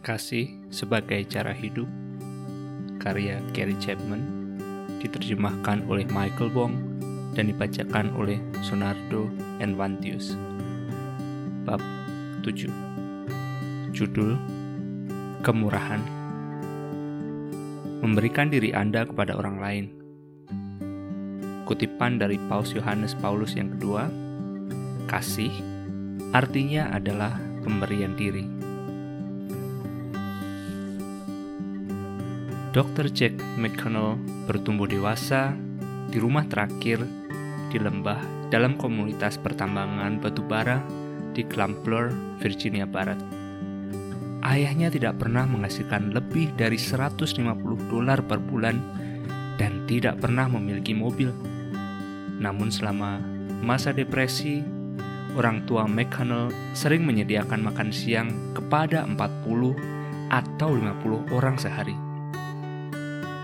Kasih sebagai cara hidup karya Gary Chapman diterjemahkan oleh Michael Wong dan dibacakan oleh Sonardo Envantius. Bab 7 Judul Kemurahan. Memberikan diri Anda kepada orang lain. Kutipan dari Paus Yohanes Paulus yang kedua Kasih artinya adalah pemberian diri. Dr. Jack McConnell bertumbuh dewasa di rumah terakhir di lembah dalam komunitas pertambangan batu bara di Clampler, Virginia Barat. Ayahnya tidak pernah menghasilkan lebih dari 150 dolar per bulan dan tidak pernah memiliki mobil. Namun selama masa depresi, orang tua McConnell sering menyediakan makan siang kepada 40 atau 50 orang sehari.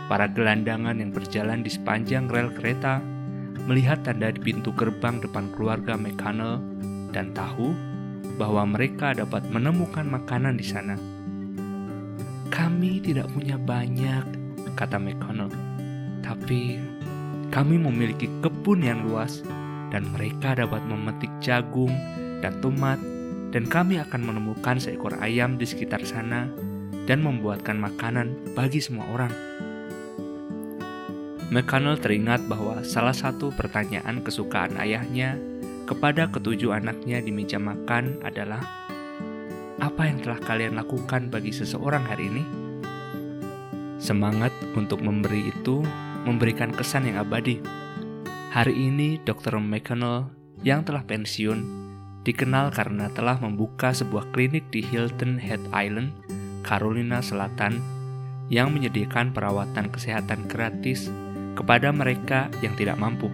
Para gelandangan yang berjalan di sepanjang rel kereta melihat tanda di pintu gerbang depan keluarga McConnell dan tahu bahwa mereka dapat menemukan makanan di sana. Kami tidak punya banyak, kata McConnell, tapi kami memiliki kebun yang luas dan mereka dapat memetik jagung dan tomat dan kami akan menemukan seekor ayam di sekitar sana dan membuatkan makanan bagi semua orang. McConnell teringat bahwa salah satu pertanyaan kesukaan ayahnya kepada ketujuh anaknya di meja makan adalah, "Apa yang telah kalian lakukan bagi seseorang hari ini?" Semangat untuk memberi itu memberikan kesan yang abadi. Hari ini, Dr. McConnell yang telah pensiun dikenal karena telah membuka sebuah klinik di Hilton Head Island, Carolina Selatan, yang menyediakan perawatan kesehatan gratis kepada mereka yang tidak mampu.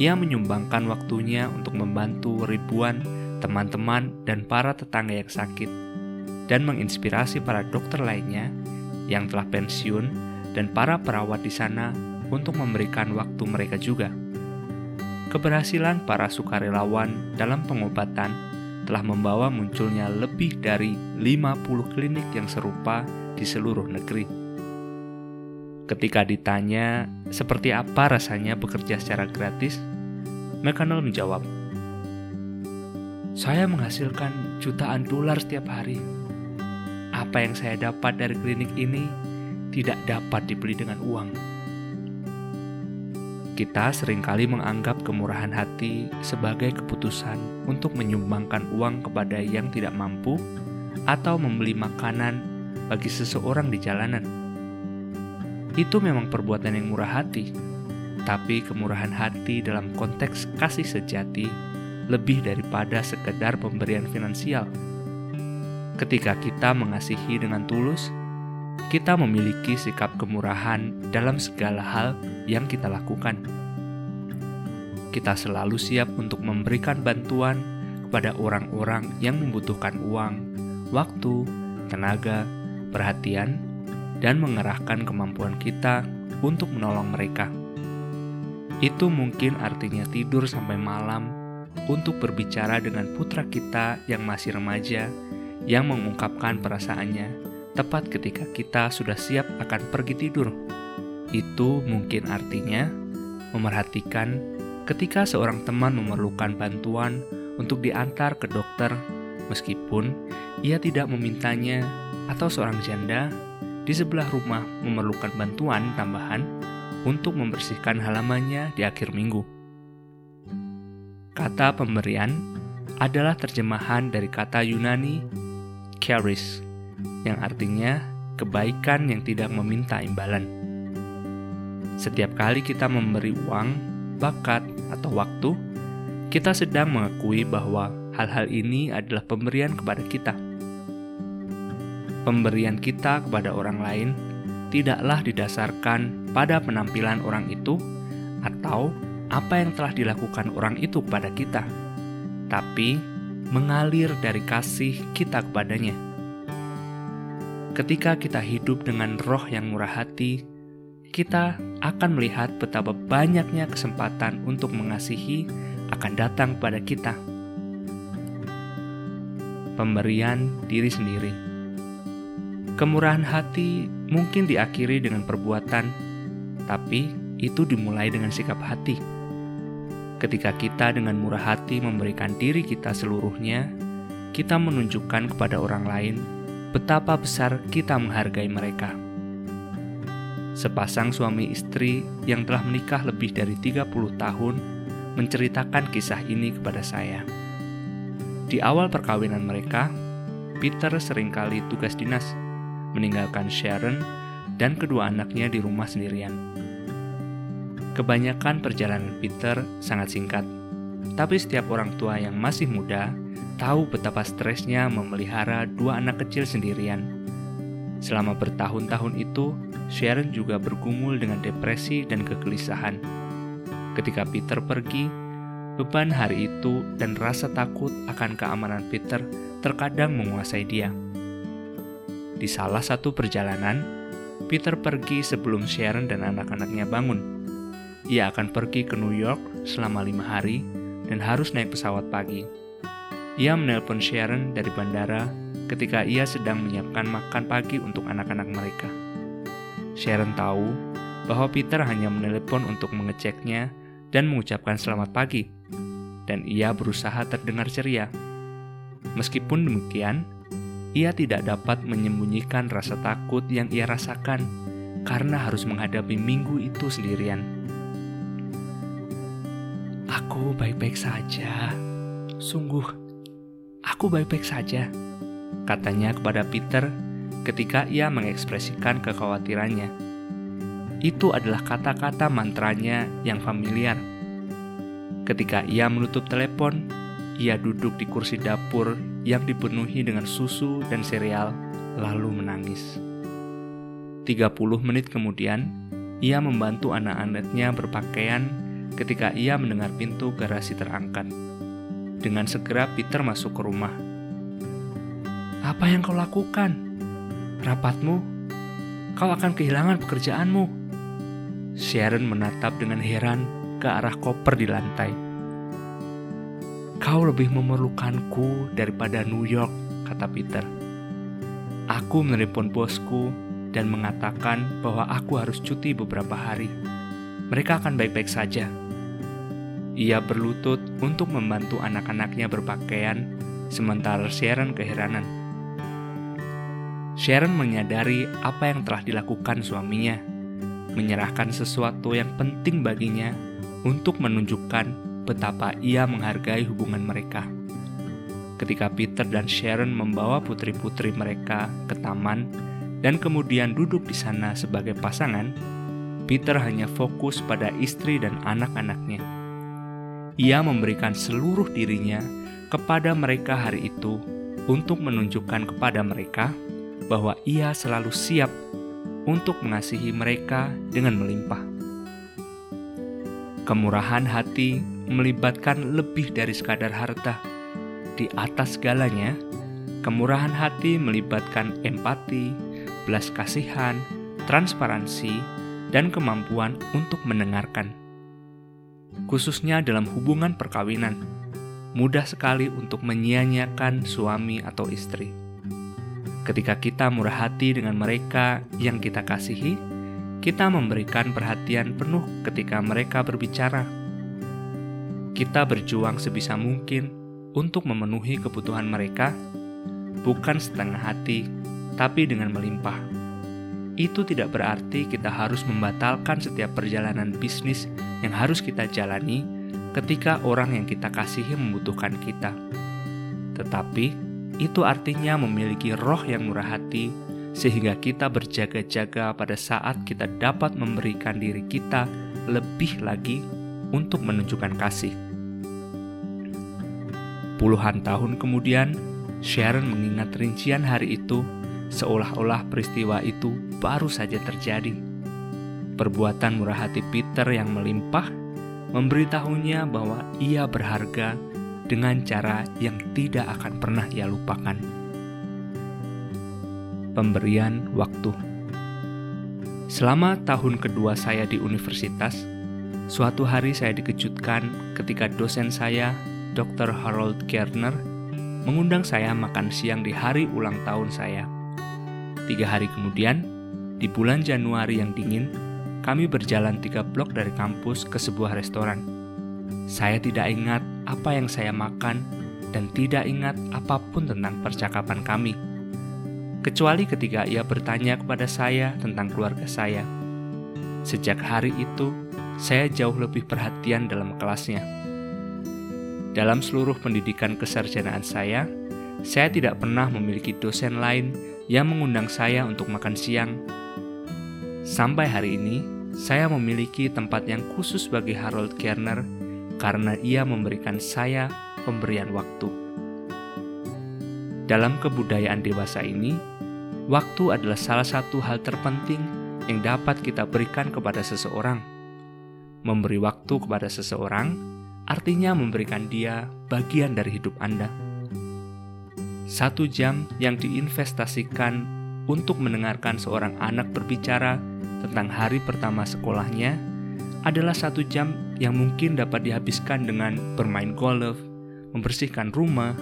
Ia menyumbangkan waktunya untuk membantu ribuan teman-teman dan para tetangga yang sakit, dan menginspirasi para dokter lainnya yang telah pensiun dan para perawat di sana untuk memberikan waktu mereka juga. Keberhasilan para sukarelawan dalam pengobatan telah membawa munculnya lebih dari 50 klinik yang serupa di seluruh negeri. Ketika ditanya seperti apa rasanya bekerja secara gratis, McConnell menjawab, "Saya menghasilkan jutaan dolar setiap hari. Apa yang saya dapat dari klinik ini tidak dapat dibeli dengan uang." Kita sering kali menganggap kemurahan hati sebagai keputusan untuk menyumbangkan uang kepada yang tidak mampu atau membeli makanan bagi seseorang di jalanan itu memang perbuatan yang murah hati, tapi kemurahan hati dalam konteks kasih sejati lebih daripada sekedar pemberian finansial. Ketika kita mengasihi dengan tulus, kita memiliki sikap kemurahan dalam segala hal yang kita lakukan. Kita selalu siap untuk memberikan bantuan kepada orang-orang yang membutuhkan uang, waktu, tenaga, perhatian, dan mengerahkan kemampuan kita untuk menolong mereka. Itu mungkin artinya tidur sampai malam untuk berbicara dengan putra kita yang masih remaja yang mengungkapkan perasaannya tepat ketika kita sudah siap akan pergi tidur. Itu mungkin artinya memerhatikan ketika seorang teman memerlukan bantuan untuk diantar ke dokter meskipun ia tidak memintanya atau seorang janda di sebelah rumah memerlukan bantuan tambahan untuk membersihkan halamannya di akhir minggu. Kata pemberian adalah terjemahan dari kata Yunani charis, yang artinya kebaikan yang tidak meminta imbalan. Setiap kali kita memberi uang, bakat, atau waktu, kita sedang mengakui bahwa hal-hal ini adalah pemberian kepada kita pemberian kita kepada orang lain tidaklah didasarkan pada penampilan orang itu atau apa yang telah dilakukan orang itu kepada kita, tapi mengalir dari kasih kita kepadanya. Ketika kita hidup dengan roh yang murah hati, kita akan melihat betapa banyaknya kesempatan untuk mengasihi akan datang pada kita. Pemberian diri sendiri Kemurahan hati mungkin diakhiri dengan perbuatan, tapi itu dimulai dengan sikap hati. Ketika kita dengan murah hati memberikan diri kita seluruhnya, kita menunjukkan kepada orang lain betapa besar kita menghargai mereka. Sepasang suami istri yang telah menikah lebih dari 30 tahun menceritakan kisah ini kepada saya. Di awal perkawinan mereka, Peter sering kali tugas dinas meninggalkan Sharon dan kedua anaknya di rumah sendirian. Kebanyakan perjalanan Peter sangat singkat, tapi setiap orang tua yang masih muda tahu betapa stresnya memelihara dua anak kecil sendirian. Selama bertahun-tahun itu, Sharon juga bergumul dengan depresi dan kegelisahan. Ketika Peter pergi, beban hari itu dan rasa takut akan keamanan Peter terkadang menguasai dia. Di salah satu perjalanan, Peter pergi sebelum Sharon dan anak-anaknya bangun. Ia akan pergi ke New York selama lima hari dan harus naik pesawat pagi. Ia menelpon Sharon dari bandara ketika ia sedang menyiapkan makan pagi untuk anak-anak mereka. Sharon tahu bahwa Peter hanya menelepon untuk mengeceknya dan mengucapkan selamat pagi, dan ia berusaha terdengar ceria. Meskipun demikian, ia tidak dapat menyembunyikan rasa takut yang ia rasakan karena harus menghadapi minggu itu sendirian. Aku baik-baik saja. Sungguh, aku baik-baik saja, katanya kepada Peter ketika ia mengekspresikan kekhawatirannya. Itu adalah kata-kata mantranya yang familiar. Ketika ia menutup telepon, ia duduk di kursi dapur yang dipenuhi dengan susu dan sereal, lalu menangis. 30 menit kemudian, ia membantu anak-anaknya berpakaian ketika ia mendengar pintu garasi terangkat. Dengan segera Peter masuk ke rumah. Apa yang kau lakukan? Rapatmu? Kau akan kehilangan pekerjaanmu. Sharon menatap dengan heran ke arah koper di lantai. Kau lebih memerlukanku daripada New York, kata Peter. Aku menelepon bosku dan mengatakan bahwa aku harus cuti beberapa hari. Mereka akan baik-baik saja. Ia berlutut untuk membantu anak-anaknya berpakaian, sementara Sharon keheranan. Sharon menyadari apa yang telah dilakukan suaminya, menyerahkan sesuatu yang penting baginya untuk menunjukkan betapa ia menghargai hubungan mereka. Ketika Peter dan Sharon membawa putri-putri mereka ke taman dan kemudian duduk di sana sebagai pasangan, Peter hanya fokus pada istri dan anak-anaknya. Ia memberikan seluruh dirinya kepada mereka hari itu untuk menunjukkan kepada mereka bahwa ia selalu siap untuk mengasihi mereka dengan melimpah. Kemurahan hati melibatkan lebih dari sekadar harta. Di atas segalanya, kemurahan hati melibatkan empati, belas kasihan, transparansi, dan kemampuan untuk mendengarkan. Khususnya dalam hubungan perkawinan, mudah sekali untuk menyia-nyiakan suami atau istri. Ketika kita murah hati dengan mereka yang kita kasihi, kita memberikan perhatian penuh ketika mereka berbicara kita berjuang sebisa mungkin untuk memenuhi kebutuhan mereka, bukan setengah hati, tapi dengan melimpah. Itu tidak berarti kita harus membatalkan setiap perjalanan bisnis yang harus kita jalani ketika orang yang kita kasihi membutuhkan kita. Tetapi, itu artinya memiliki roh yang murah hati, sehingga kita berjaga-jaga pada saat kita dapat memberikan diri kita lebih lagi untuk menunjukkan kasih. Puluhan tahun kemudian, Sharon mengingat rincian hari itu seolah-olah peristiwa itu baru saja terjadi. Perbuatan murah hati Peter yang melimpah memberitahunya bahwa ia berharga dengan cara yang tidak akan pernah ia lupakan. Pemberian waktu Selama tahun kedua saya di universitas, Suatu hari saya dikejutkan ketika dosen saya, Dr. Harold Gardner, mengundang saya makan siang di hari ulang tahun saya. Tiga hari kemudian, di bulan Januari yang dingin, kami berjalan tiga blok dari kampus ke sebuah restoran. Saya tidak ingat apa yang saya makan dan tidak ingat apa pun tentang percakapan kami. Kecuali ketika ia bertanya kepada saya tentang keluarga saya. Sejak hari itu, saya jauh lebih perhatian dalam kelasnya. Dalam seluruh pendidikan kesarjanaan saya, saya tidak pernah memiliki dosen lain yang mengundang saya untuk makan siang Sampai hari ini, saya memiliki tempat yang khusus bagi Harold Kerner karena ia memberikan saya pemberian waktu. Dalam kebudayaan dewasa ini, waktu adalah salah satu hal terpenting yang dapat kita berikan kepada seseorang. Memberi waktu kepada seseorang artinya memberikan dia bagian dari hidup Anda. Satu jam yang diinvestasikan untuk mendengarkan seorang anak berbicara tentang hari pertama sekolahnya adalah satu jam yang mungkin dapat dihabiskan dengan bermain golf, membersihkan rumah,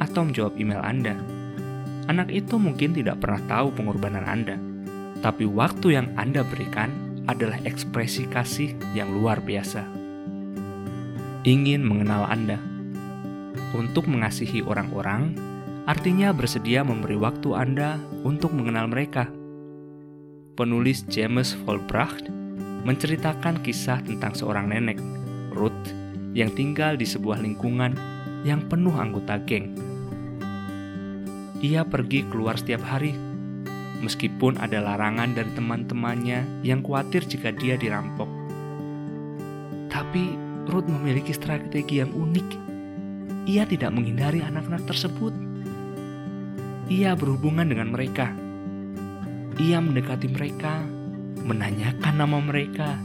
atau menjawab email Anda. Anak itu mungkin tidak pernah tahu pengorbanan Anda, tapi waktu yang Anda berikan adalah ekspresi kasih yang luar biasa. Ingin mengenal Anda untuk mengasihi orang-orang, artinya bersedia memberi waktu Anda untuk mengenal mereka penulis James Volbracht menceritakan kisah tentang seorang nenek, Ruth, yang tinggal di sebuah lingkungan yang penuh anggota geng. Ia pergi keluar setiap hari, meskipun ada larangan dari teman-temannya yang khawatir jika dia dirampok. Tapi Ruth memiliki strategi yang unik. Ia tidak menghindari anak-anak tersebut. Ia berhubungan dengan mereka ia mendekati mereka, menanyakan nama mereka,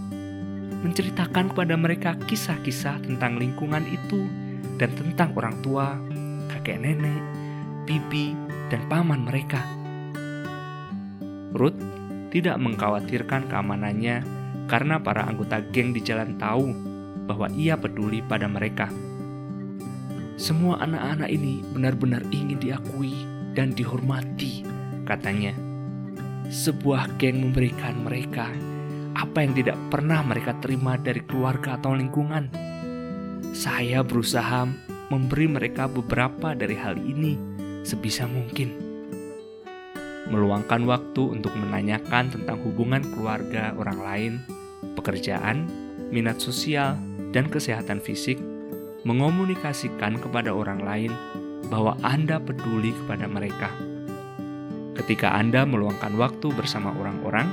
menceritakan kepada mereka kisah-kisah tentang lingkungan itu dan tentang orang tua, kakek nenek, bibi, dan paman mereka. Ruth tidak mengkhawatirkan keamanannya karena para anggota geng di jalan tahu bahwa ia peduli pada mereka. Semua anak-anak ini benar-benar ingin diakui dan dihormati, katanya sebuah geng memberikan mereka apa yang tidak pernah mereka terima dari keluarga atau lingkungan. Saya berusaha memberi mereka beberapa dari hal ini sebisa mungkin. Meluangkan waktu untuk menanyakan tentang hubungan keluarga orang lain, pekerjaan, minat sosial, dan kesehatan fisik, mengomunikasikan kepada orang lain bahwa Anda peduli kepada mereka Ketika Anda meluangkan waktu bersama orang-orang,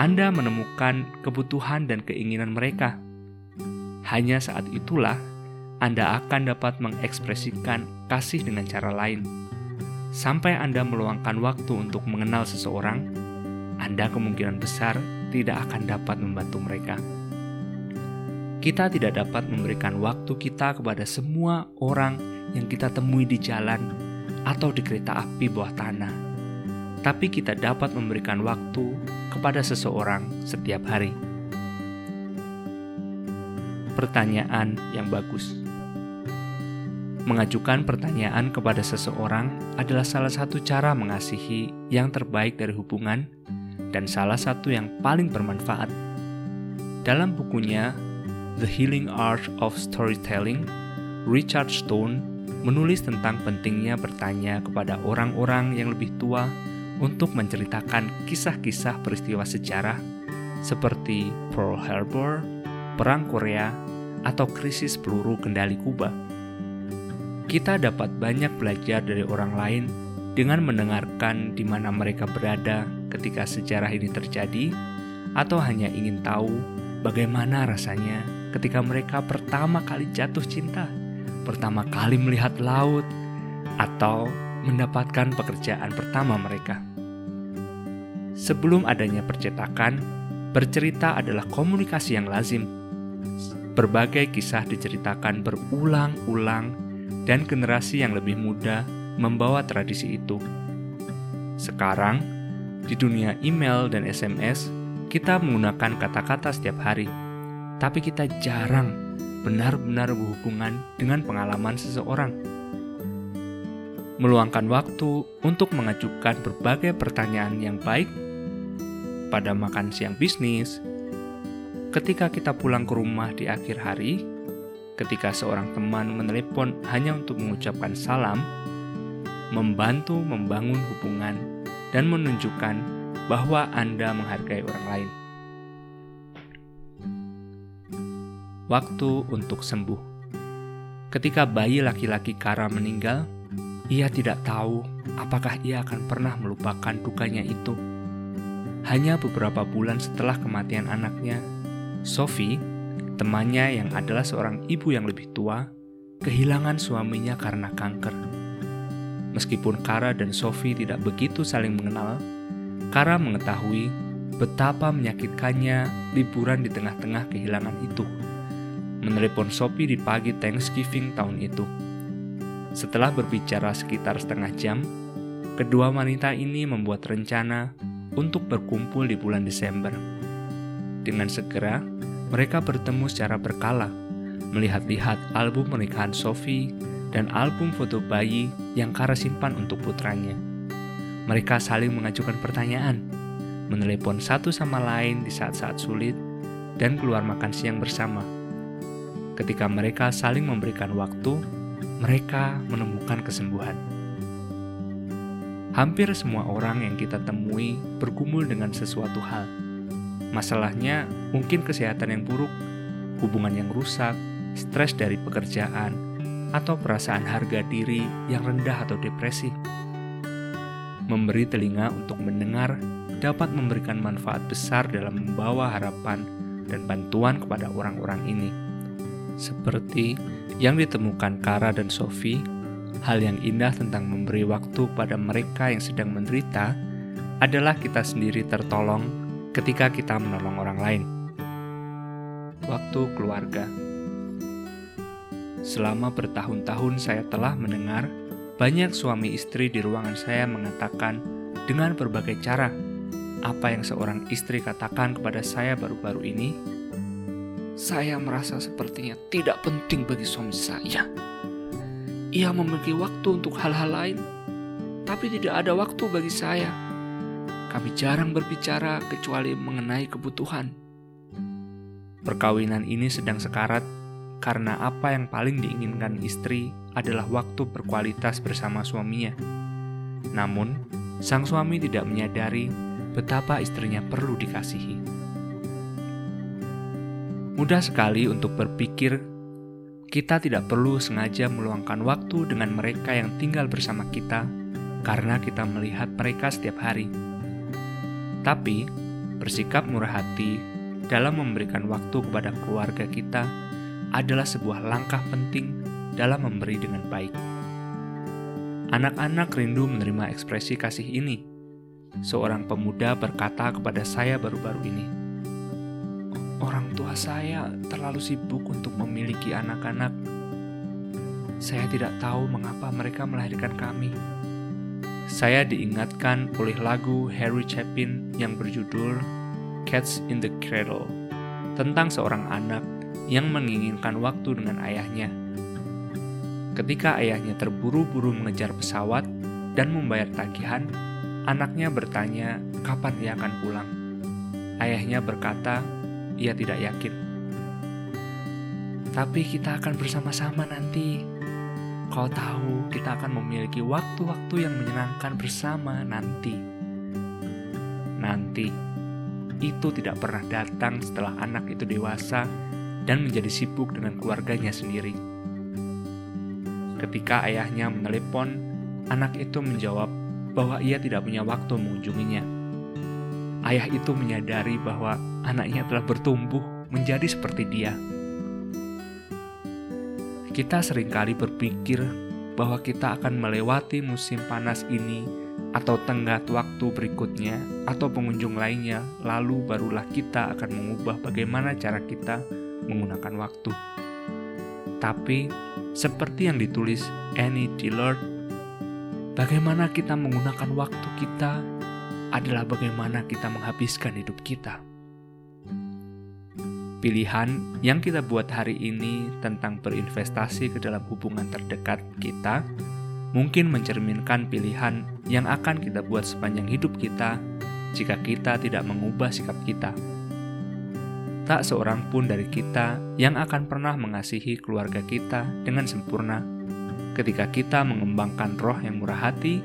Anda menemukan kebutuhan dan keinginan mereka. Hanya saat itulah Anda akan dapat mengekspresikan kasih dengan cara lain. Sampai Anda meluangkan waktu untuk mengenal seseorang, Anda kemungkinan besar tidak akan dapat membantu mereka. Kita tidak dapat memberikan waktu kita kepada semua orang yang kita temui di jalan atau di kereta api bawah tanah tapi kita dapat memberikan waktu kepada seseorang setiap hari. Pertanyaan yang bagus mengajukan pertanyaan kepada seseorang adalah salah satu cara mengasihi yang terbaik dari hubungan dan salah satu yang paling bermanfaat. Dalam bukunya The Healing Art of Storytelling, Richard Stone menulis tentang pentingnya bertanya kepada orang-orang yang lebih tua untuk menceritakan kisah-kisah peristiwa sejarah seperti Pearl Harbor, Perang Korea, atau krisis peluru kendali Kuba. Kita dapat banyak belajar dari orang lain dengan mendengarkan di mana mereka berada ketika sejarah ini terjadi, atau hanya ingin tahu bagaimana rasanya ketika mereka pertama kali jatuh cinta, pertama kali melihat laut, atau mendapatkan pekerjaan pertama mereka. Sebelum adanya percetakan, bercerita adalah komunikasi yang lazim. Berbagai kisah diceritakan berulang-ulang, dan generasi yang lebih muda membawa tradisi itu. Sekarang, di dunia email dan SMS, kita menggunakan kata-kata setiap hari, tapi kita jarang benar-benar berhubungan dengan pengalaman seseorang. meluangkan waktu untuk mengajukan berbagai pertanyaan yang baik pada makan siang bisnis, ketika kita pulang ke rumah di akhir hari, ketika seorang teman menelepon hanya untuk mengucapkan salam, membantu membangun hubungan, dan menunjukkan bahwa Anda menghargai orang lain. Waktu untuk sembuh. Ketika bayi laki-laki Kara meninggal, ia tidak tahu apakah ia akan pernah melupakan dukanya itu. Hanya beberapa bulan setelah kematian anaknya, Sophie, temannya yang adalah seorang ibu yang lebih tua, kehilangan suaminya karena kanker. Meskipun Kara dan Sophie tidak begitu saling mengenal, Kara mengetahui betapa menyakitkannya liburan di tengah-tengah kehilangan itu menelepon Sophie di pagi Thanksgiving tahun itu. Setelah berbicara sekitar setengah jam, kedua wanita ini membuat rencana untuk berkumpul di bulan Desember. Dengan segera, mereka bertemu secara berkala, melihat-lihat album pernikahan Sophie dan album foto bayi yang Kara simpan untuk putranya. Mereka saling mengajukan pertanyaan, menelepon satu sama lain di saat-saat sulit, dan keluar makan siang bersama ketika mereka saling memberikan waktu, mereka menemukan kesembuhan. Hampir semua orang yang kita temui bergumul dengan sesuatu hal. Masalahnya mungkin kesehatan yang buruk, hubungan yang rusak, stres dari pekerjaan, atau perasaan harga diri yang rendah atau depresi. Memberi telinga untuk mendengar dapat memberikan manfaat besar dalam membawa harapan dan bantuan kepada orang-orang ini. Seperti yang ditemukan Kara dan Sophie, hal yang indah tentang memberi waktu pada mereka yang sedang menderita adalah kita sendiri tertolong ketika kita menolong orang lain. Waktu keluarga Selama bertahun-tahun saya telah mendengar banyak suami istri di ruangan saya mengatakan dengan berbagai cara apa yang seorang istri katakan kepada saya baru-baru ini saya merasa sepertinya tidak penting bagi suami saya. Ia memiliki waktu untuk hal-hal lain, tapi tidak ada waktu bagi saya. Kami jarang berbicara kecuali mengenai kebutuhan. Perkawinan ini sedang sekarat karena apa yang paling diinginkan istri adalah waktu berkualitas bersama suaminya. Namun, sang suami tidak menyadari betapa istrinya perlu dikasihi. Mudah sekali untuk berpikir kita tidak perlu sengaja meluangkan waktu dengan mereka yang tinggal bersama kita karena kita melihat mereka setiap hari. Tapi, bersikap murah hati dalam memberikan waktu kepada keluarga kita adalah sebuah langkah penting dalam memberi dengan baik. Anak-anak rindu menerima ekspresi kasih ini. Seorang pemuda berkata kepada saya baru-baru ini, Orang tua saya terlalu sibuk untuk memiliki anak-anak. Saya tidak tahu mengapa mereka melahirkan kami. Saya diingatkan oleh lagu Harry Chapin yang berjudul Cats in the Cradle tentang seorang anak yang menginginkan waktu dengan ayahnya. Ketika ayahnya terburu-buru mengejar pesawat dan membayar tagihan, anaknya bertanya kapan ia akan pulang. Ayahnya berkata, ia tidak yakin. Tapi kita akan bersama-sama nanti. Kau tahu, kita akan memiliki waktu-waktu yang menyenangkan bersama nanti. Nanti itu tidak pernah datang setelah anak itu dewasa dan menjadi sibuk dengan keluarganya sendiri. Ketika ayahnya menelepon, anak itu menjawab bahwa ia tidak punya waktu mengunjunginya. Ayah itu menyadari bahwa anaknya telah bertumbuh menjadi seperti dia. Kita sering kali berpikir bahwa kita akan melewati musim panas ini atau tenggat waktu berikutnya atau pengunjung lainnya, lalu barulah kita akan mengubah bagaimana cara kita menggunakan waktu. Tapi, seperti yang ditulis Annie Dillard, bagaimana kita menggunakan waktu kita adalah bagaimana kita menghabiskan hidup kita. Pilihan yang kita buat hari ini tentang berinvestasi ke dalam hubungan terdekat kita mungkin mencerminkan pilihan yang akan kita buat sepanjang hidup kita jika kita tidak mengubah sikap kita. Tak seorang pun dari kita yang akan pernah mengasihi keluarga kita dengan sempurna. Ketika kita mengembangkan roh yang murah hati,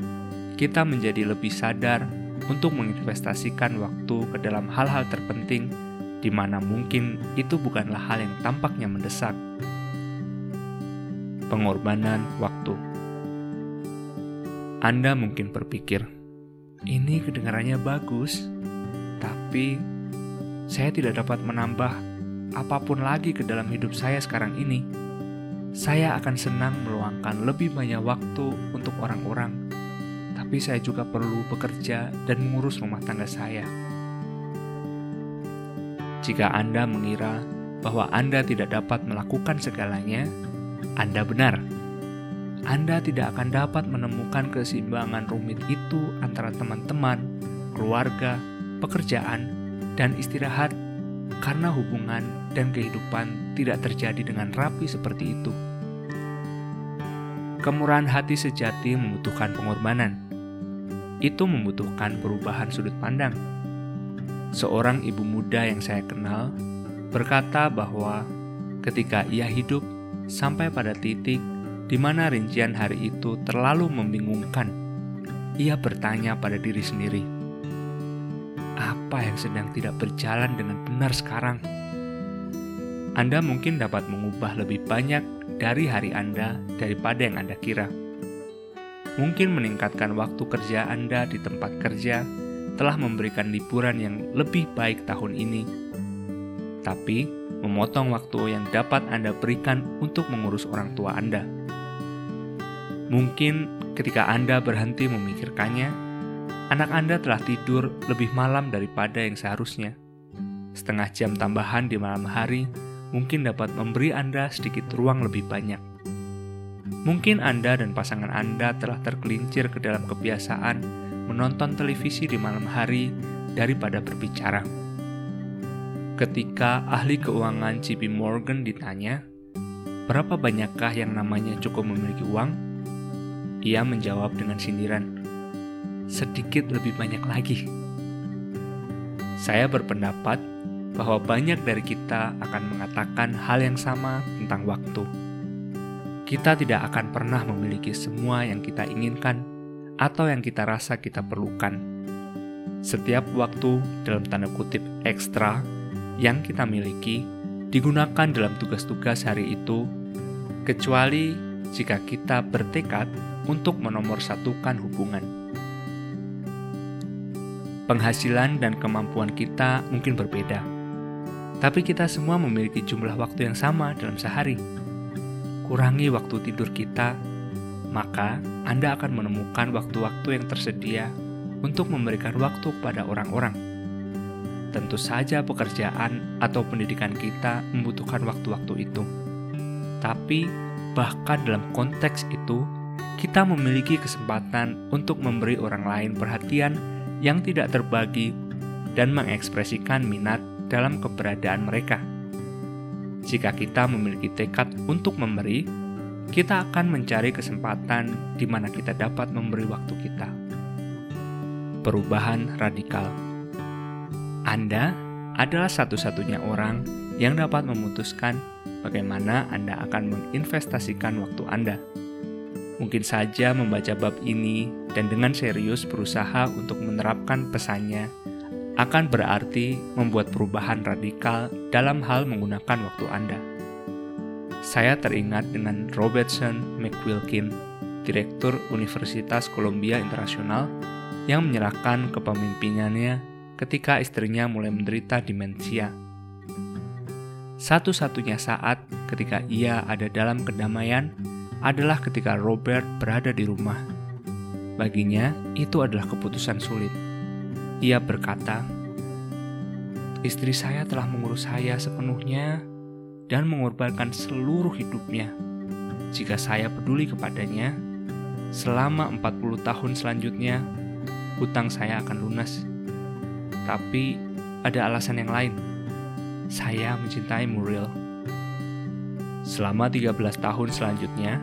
kita menjadi lebih sadar untuk menginvestasikan waktu ke dalam hal-hal terpenting di mana mungkin itu bukanlah hal yang tampaknya mendesak. Pengorbanan waktu. Anda mungkin berpikir, ini kedengarannya bagus, tapi saya tidak dapat menambah apa pun lagi ke dalam hidup saya sekarang ini. Saya akan senang meluangkan lebih banyak waktu untuk orang-orang, tapi saya juga perlu bekerja dan mengurus rumah tangga saya. Jika Anda mengira bahwa Anda tidak dapat melakukan segalanya, Anda benar. Anda tidak akan dapat menemukan keseimbangan rumit itu antara teman-teman, keluarga, pekerjaan, dan istirahat karena hubungan dan kehidupan tidak terjadi dengan rapi seperti itu. Kemurahan hati sejati membutuhkan pengorbanan. Itu membutuhkan perubahan sudut pandang seorang ibu muda yang saya kenal berkata bahwa ketika ia hidup sampai pada titik di mana rincian hari itu terlalu membingungkan, ia bertanya pada diri sendiri, "Apa yang sedang tidak berjalan dengan benar sekarang?" Anda mungkin dapat mengubah lebih banyak dari hari Anda daripada yang Anda kira. Mungkin meningkatkan waktu kerja Anda di tempat kerja telah memberikan liburan yang lebih baik tahun ini, tapi memotong waktu yang dapat Anda berikan untuk mengurus orang tua Anda. Mungkin ketika Anda berhenti memikirkannya, anak Anda telah tidur lebih malam daripada yang seharusnya. Setengah jam tambahan di malam hari mungkin dapat memberi Anda sedikit ruang lebih banyak. Mungkin Anda dan pasangan Anda telah tergelincir ke dalam kebiasaan menonton televisi di malam hari daripada berbicara. Ketika ahli keuangan JP Morgan ditanya, berapa banyakkah yang namanya cukup memiliki uang? Ia menjawab dengan sindiran, sedikit lebih banyak lagi. Saya berpendapat bahwa banyak dari kita akan mengatakan hal yang sama tentang waktu. Kita tidak akan pernah memiliki semua yang kita inginkan atau yang kita rasa kita perlukan. Setiap waktu dalam tanda kutip ekstra yang kita miliki digunakan dalam tugas-tugas hari itu, kecuali jika kita bertekad untuk menomorsatukan hubungan. Penghasilan dan kemampuan kita mungkin berbeda, tapi kita semua memiliki jumlah waktu yang sama dalam sehari. Kurangi waktu tidur kita maka Anda akan menemukan waktu-waktu yang tersedia untuk memberikan waktu kepada orang-orang. Tentu saja pekerjaan atau pendidikan kita membutuhkan waktu-waktu itu. Tapi bahkan dalam konteks itu, kita memiliki kesempatan untuk memberi orang lain perhatian yang tidak terbagi dan mengekspresikan minat dalam keberadaan mereka. Jika kita memiliki tekad untuk memberi, kita akan mencari kesempatan di mana kita dapat memberi waktu kita. Perubahan radikal. Anda adalah satu-satunya orang yang dapat memutuskan bagaimana Anda akan menginvestasikan waktu Anda. Mungkin saja membaca bab ini dan dengan serius berusaha untuk menerapkan pesannya akan berarti membuat perubahan radikal dalam hal menggunakan waktu Anda saya teringat dengan Robertson McQuilkin, Direktur Universitas Columbia Internasional, yang menyerahkan kepemimpinannya ketika istrinya mulai menderita demensia. Satu-satunya saat ketika ia ada dalam kedamaian adalah ketika Robert berada di rumah. Baginya, itu adalah keputusan sulit. Ia berkata, "Istri saya telah mengurus saya sepenuhnya dan mengorbankan seluruh hidupnya. Jika saya peduli kepadanya, selama 40 tahun selanjutnya, hutang saya akan lunas. Tapi ada alasan yang lain. Saya mencintai Muriel. Selama 13 tahun selanjutnya,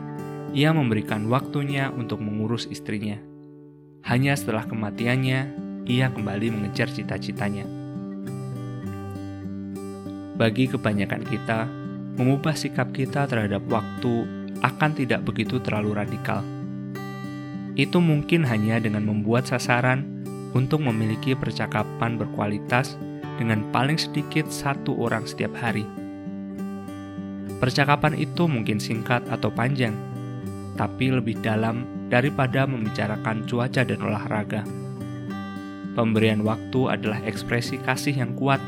ia memberikan waktunya untuk mengurus istrinya. Hanya setelah kematiannya, ia kembali mengejar cita-citanya. Bagi kebanyakan kita, mengubah sikap kita terhadap waktu akan tidak begitu terlalu radikal. Itu mungkin hanya dengan membuat sasaran untuk memiliki percakapan berkualitas dengan paling sedikit satu orang setiap hari. Percakapan itu mungkin singkat atau panjang, tapi lebih dalam daripada membicarakan cuaca dan olahraga. Pemberian waktu adalah ekspresi kasih yang kuat,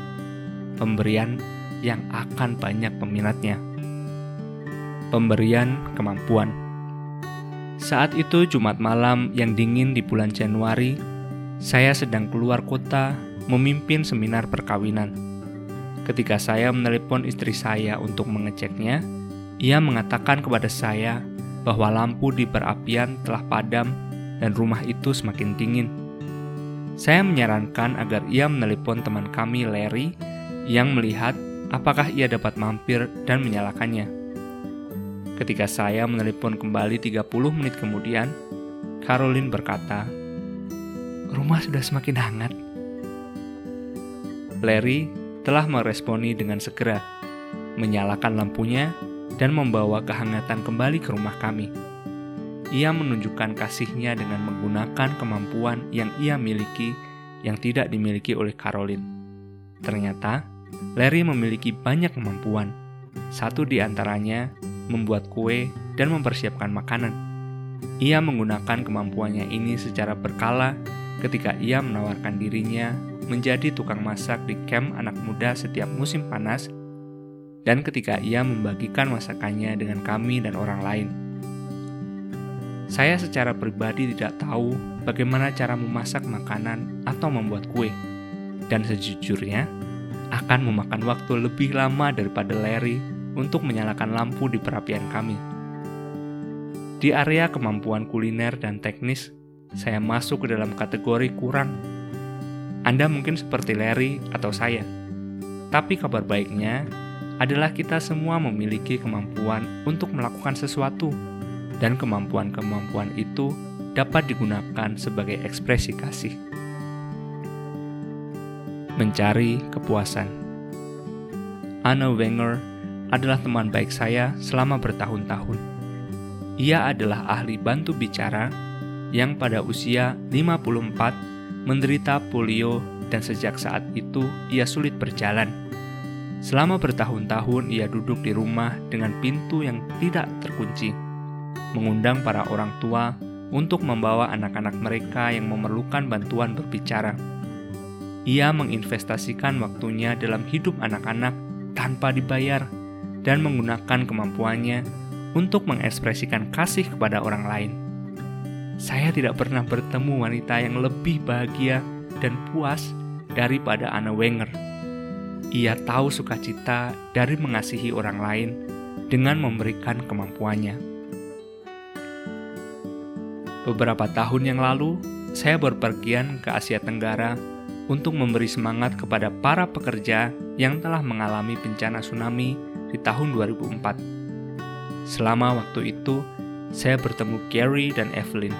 pemberian yang akan banyak peminatnya. Pemberian kemampuan. Saat itu Jumat malam yang dingin di bulan Januari, saya sedang keluar kota memimpin seminar perkawinan. Ketika saya menelepon istri saya untuk mengeceknya, ia mengatakan kepada saya bahwa lampu di perapian telah padam dan rumah itu semakin dingin. Saya menyarankan agar ia menelepon teman kami Larry yang melihat apakah ia dapat mampir dan menyalakannya. Ketika saya menelepon kembali 30 menit kemudian, Caroline berkata, Rumah sudah semakin hangat. Larry telah meresponi dengan segera, menyalakan lampunya dan membawa kehangatan kembali ke rumah kami. Ia menunjukkan kasihnya dengan menggunakan kemampuan yang ia miliki yang tidak dimiliki oleh Caroline. Ternyata, Larry memiliki banyak kemampuan. Satu di antaranya membuat kue, dan mempersiapkan makanan. Ia menggunakan kemampuannya ini secara berkala ketika ia menawarkan dirinya menjadi tukang masak di camp anak muda setiap musim panas, dan ketika ia membagikan masakannya dengan kami dan orang lain. Saya secara pribadi tidak tahu bagaimana cara memasak makanan atau membuat kue, dan sejujurnya akan memakan waktu lebih lama daripada Larry untuk menyalakan lampu di perapian kami. Di area kemampuan kuliner dan teknis, saya masuk ke dalam kategori kurang. Anda mungkin seperti Larry atau saya. Tapi kabar baiknya adalah kita semua memiliki kemampuan untuk melakukan sesuatu dan kemampuan-kemampuan itu dapat digunakan sebagai ekspresi kasih. Mencari kepuasan. Anna Wenger adalah teman baik saya selama bertahun-tahun. Ia adalah ahli bantu bicara yang pada usia 54 menderita polio dan sejak saat itu ia sulit berjalan. Selama bertahun-tahun ia duduk di rumah dengan pintu yang tidak terkunci, mengundang para orang tua untuk membawa anak-anak mereka yang memerlukan bantuan berbicara. Ia menginvestasikan waktunya dalam hidup anak-anak tanpa dibayar dan menggunakan kemampuannya untuk mengekspresikan kasih kepada orang lain. Saya tidak pernah bertemu wanita yang lebih bahagia dan puas daripada Anna Wenger. Ia tahu sukacita dari mengasihi orang lain dengan memberikan kemampuannya. Beberapa tahun yang lalu, saya berpergian ke Asia Tenggara untuk memberi semangat kepada para pekerja yang telah mengalami bencana tsunami di tahun 2004. Selama waktu itu, saya bertemu Gary dan Evelyn.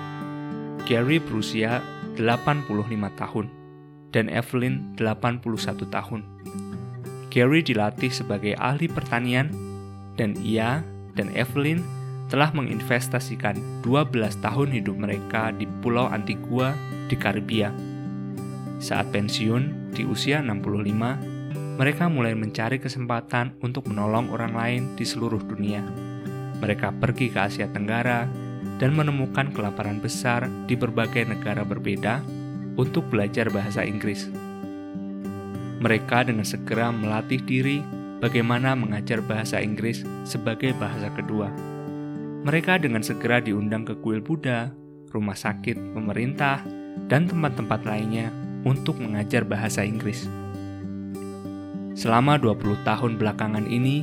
Gary berusia 85 tahun dan Evelyn 81 tahun. Gary dilatih sebagai ahli pertanian dan ia dan Evelyn telah menginvestasikan 12 tahun hidup mereka di Pulau Antigua di Karibia. Saat pensiun di usia 65, mereka mulai mencari kesempatan untuk menolong orang lain di seluruh dunia. Mereka pergi ke Asia Tenggara dan menemukan kelaparan besar di berbagai negara berbeda untuk belajar bahasa Inggris. Mereka dengan segera melatih diri bagaimana mengajar bahasa Inggris sebagai bahasa kedua. Mereka dengan segera diundang ke kuil Buddha, rumah sakit, pemerintah, dan tempat-tempat lainnya untuk mengajar bahasa Inggris. Selama 20 tahun belakangan ini,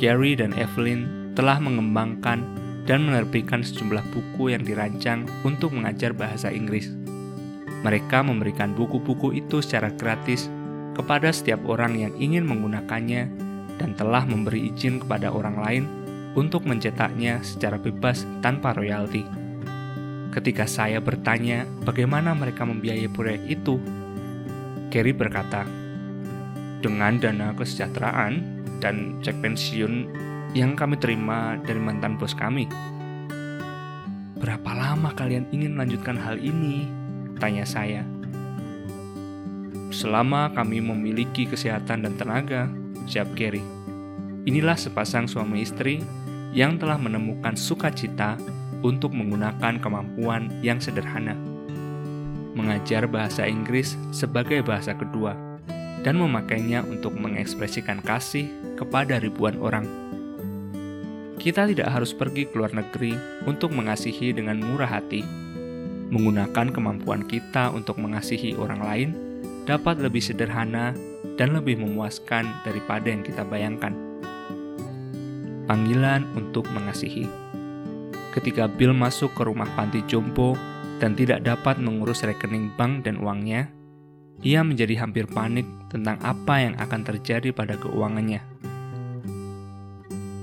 Gary dan Evelyn telah mengembangkan dan menerbitkan sejumlah buku yang dirancang untuk mengajar bahasa Inggris. Mereka memberikan buku-buku itu secara gratis kepada setiap orang yang ingin menggunakannya dan telah memberi izin kepada orang lain untuk mencetaknya secara bebas tanpa royalti. Ketika saya bertanya bagaimana mereka membiayai proyek itu, Gary berkata, "Dengan dana kesejahteraan dan cek pensiun yang kami terima dari mantan bos kami." Berapa lama kalian ingin melanjutkan hal ini? Tanya saya. Selama kami memiliki kesehatan dan tenaga, jawab Gary. Inilah sepasang suami istri yang telah menemukan sukacita untuk menggunakan kemampuan yang sederhana. Mengajar bahasa Inggris sebagai bahasa kedua dan memakainya untuk mengekspresikan kasih kepada ribuan orang. Kita tidak harus pergi ke luar negeri untuk mengasihi dengan murah hati. Menggunakan kemampuan kita untuk mengasihi orang lain dapat lebih sederhana dan lebih memuaskan daripada yang kita bayangkan. Panggilan untuk mengasihi. Ketika Bill masuk ke rumah panti jompo dan tidak dapat mengurus rekening bank dan uangnya, ia menjadi hampir panik tentang apa yang akan terjadi pada keuangannya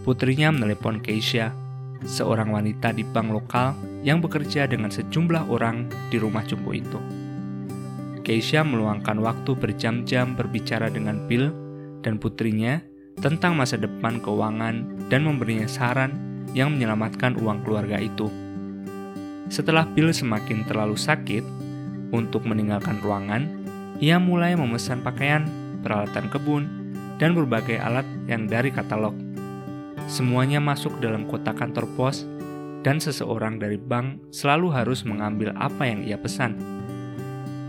putrinya menelepon Keisha, seorang wanita di bank lokal yang bekerja dengan sejumlah orang di rumah jumbo itu. Keisha meluangkan waktu berjam-jam berbicara dengan Bill dan putrinya tentang masa depan keuangan dan memberinya saran yang menyelamatkan uang keluarga itu. Setelah Bill semakin terlalu sakit untuk meninggalkan ruangan, ia mulai memesan pakaian, peralatan kebun, dan berbagai alat yang dari katalog. Semuanya masuk dalam kotak kantor pos, dan seseorang dari bank selalu harus mengambil apa yang ia pesan.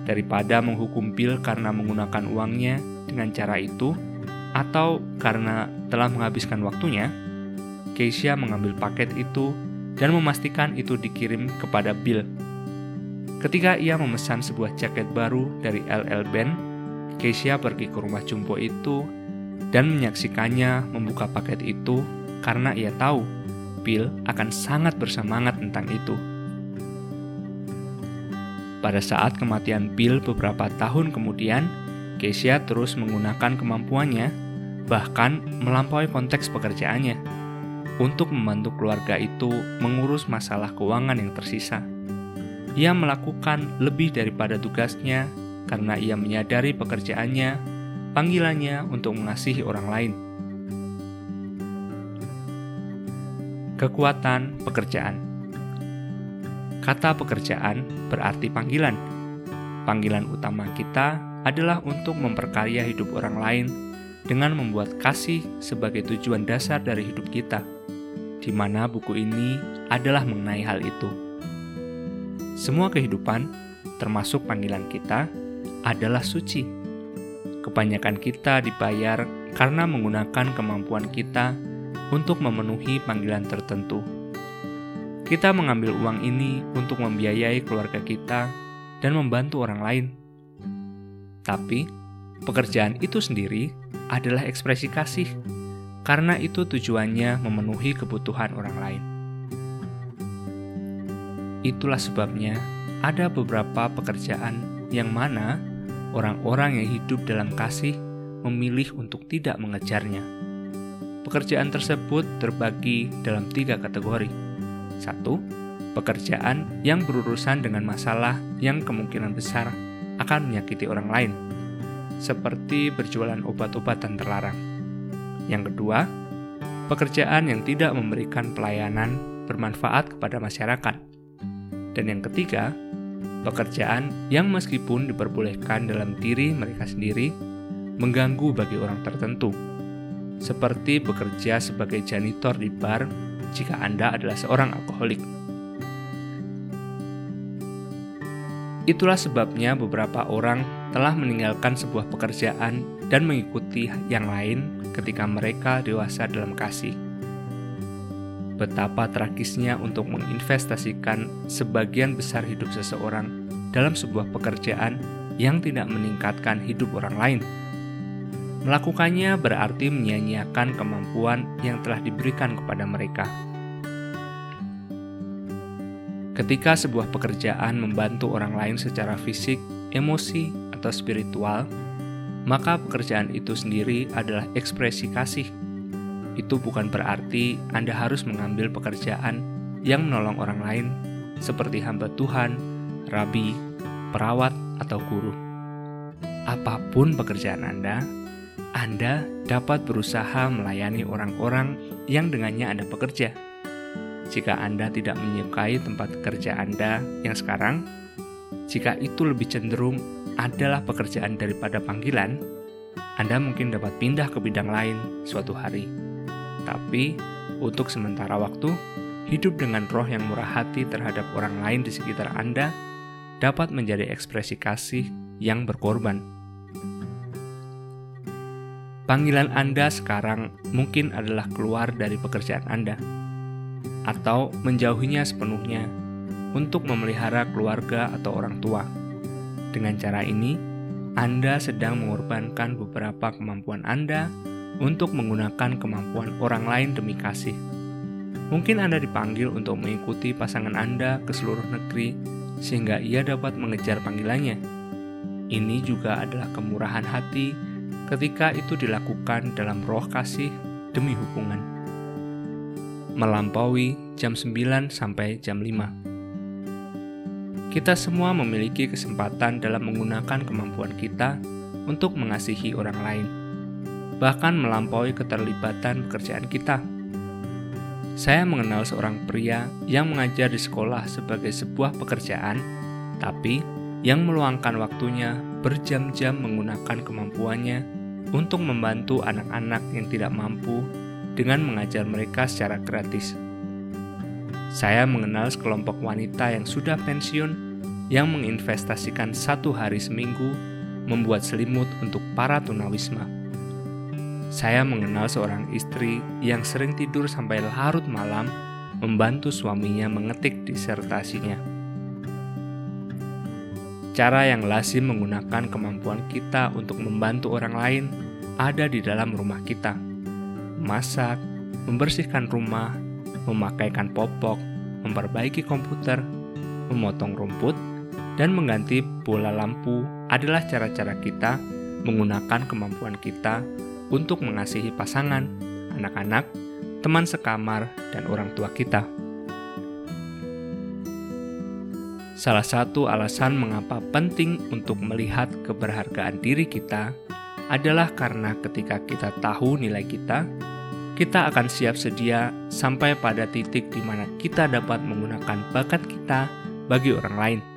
Daripada menghukum Bill karena menggunakan uangnya dengan cara itu, atau karena telah menghabiskan waktunya, Keisha mengambil paket itu dan memastikan itu dikirim kepada Bill. Ketika ia memesan sebuah jaket baru dari LL Ben, Keisha pergi ke rumah jumbo itu dan menyaksikannya membuka paket itu karena ia tahu Bill akan sangat bersemangat tentang itu. Pada saat kematian Bill beberapa tahun kemudian, Keisha terus menggunakan kemampuannya, bahkan melampaui konteks pekerjaannya, untuk membantu keluarga itu mengurus masalah keuangan yang tersisa. Ia melakukan lebih daripada tugasnya karena ia menyadari pekerjaannya, panggilannya untuk mengasihi orang lain. Kekuatan pekerjaan. Kata pekerjaan berarti panggilan. Panggilan utama kita adalah untuk memperkaya hidup orang lain dengan membuat kasih sebagai tujuan dasar dari hidup kita, di mana buku ini adalah mengenai hal itu. Semua kehidupan, termasuk panggilan kita, adalah suci. Kebanyakan kita dibayar karena menggunakan kemampuan kita untuk memenuhi panggilan tertentu. Kita mengambil uang ini untuk membiayai keluarga kita dan membantu orang lain. Tapi, pekerjaan itu sendiri adalah ekspresi kasih, karena itu tujuannya memenuhi kebutuhan orang lain. Itulah sebabnya ada beberapa pekerjaan yang mana orang-orang yang hidup dalam kasih memilih untuk tidak mengejarnya Pekerjaan tersebut terbagi dalam tiga kategori. Satu, pekerjaan yang berurusan dengan masalah yang kemungkinan besar akan menyakiti orang lain, seperti berjualan obat-obatan terlarang. Yang kedua, pekerjaan yang tidak memberikan pelayanan bermanfaat kepada masyarakat. Dan yang ketiga, pekerjaan yang meskipun diperbolehkan dalam diri mereka sendiri, mengganggu bagi orang tertentu seperti bekerja sebagai janitor di bar jika Anda adalah seorang alkoholik. Itulah sebabnya beberapa orang telah meninggalkan sebuah pekerjaan dan mengikuti yang lain ketika mereka dewasa dalam kasih. Betapa tragisnya untuk menginvestasikan sebagian besar hidup seseorang dalam sebuah pekerjaan yang tidak meningkatkan hidup orang lain. Melakukannya berarti menyia-nyiakan kemampuan yang telah diberikan kepada mereka. Ketika sebuah pekerjaan membantu orang lain secara fisik, emosi, atau spiritual, maka pekerjaan itu sendiri adalah ekspresi kasih. itu bukan berarti Anda harus mengambil pekerjaan yang menolong orang lain, seperti hamba Tuhan, rabi, perawat, atau guru. Apa pun pekerjaan Anda, Anda dapat berusaha melayani orang-orang yang dengannya Anda bekerja. Jika Anda tidak menyukai tempat kerja Anda yang sekarang, jika itu lebih cenderung adalah pekerjaan daripada panggilan, Anda mungkin dapat pindah ke bidang lain suatu hari. Tapi, untuk sementara waktu, hidup dengan roh yang murah hati terhadap orang lain di sekitar Anda dapat menjadi ekspresi kasih yang berkorban. Panggilan Anda sekarang mungkin adalah keluar dari pekerjaan Anda, atau menjauhinya sepenuhnya untuk memelihara keluarga atau orang tua. Dengan cara ini, Anda sedang mengorbankan beberapa kemampuan Anda untuk menggunakan kemampuan orang lain demi kasih. Mungkin Anda dipanggil untuk mengikuti pasangan Anda ke seluruh negeri sehingga ia dapat mengejar panggilannya. Ini juga adalah kemurahan hati ketika itu dilakukan dalam roh kasih demi hubungan. Melampaui jam 9 sampai jam 5. Kita semua memiliki kesempatan dalam menggunakan kemampuan kita untuk mengasihi orang lain bahkan melampaui keterlibatan pekerjaan kita. Saya mengenal seorang pria yang mengajar di sekolah sebagai sebuah pekerjaan, tapi yang meluangkan waktunya berjam-jam menggunakan kemampuannya untuk membantu anak-anak yang tidak mampu dengan mengajar mereka secara gratis. Saya mengenal sekelompok wanita yang sudah pensiun yang menginvestasikan satu hari seminggu membuat selimut untuk para tunawisma. Saya mengenal seorang istri yang sering tidur sampai larut malam membantu suaminya mengetik disertasinya. Cara yang lazim menggunakan kemampuan kita untuk membantu orang lain ada di dalam rumah kita. Masak, membersihkan rumah, memakaikan popok, memperbaiki komputer, memotong rumput, dan mengganti bola lampu adalah cara-cara kita menggunakan kemampuan kita untuk mengasihi pasangan, anak-anak, teman sekamar, dan orang tua kita. Salah satu alasan mengapa penting untuk melihat keberhargaan diri kita adalah karena ketika kita tahu nilai kita, kita akan siap sedia sampai pada titik di mana kita dapat menggunakan bakat kita bagi orang lain.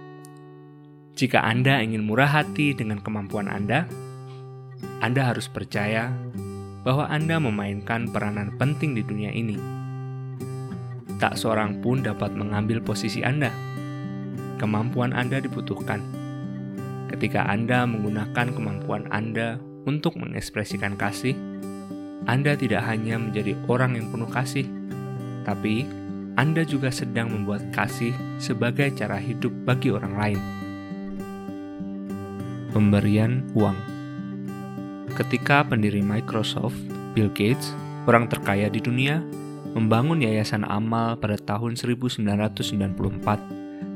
Jika Anda ingin murah hati dengan kemampuan Anda, anda harus percaya bahwa Anda memainkan peranan penting di dunia ini. Tak seorang pun dapat mengambil posisi Anda. Kemampuan Anda dibutuhkan. Ketika Anda menggunakan kemampuan Anda untuk mengekspresikan kasih, Anda tidak hanya menjadi orang yang penuh kasih, tapi Anda juga sedang membuat kasih sebagai cara hidup bagi orang lain. Pemberian uang ketika pendiri Microsoft, Bill Gates, orang terkaya di dunia, membangun yayasan amal pada tahun 1994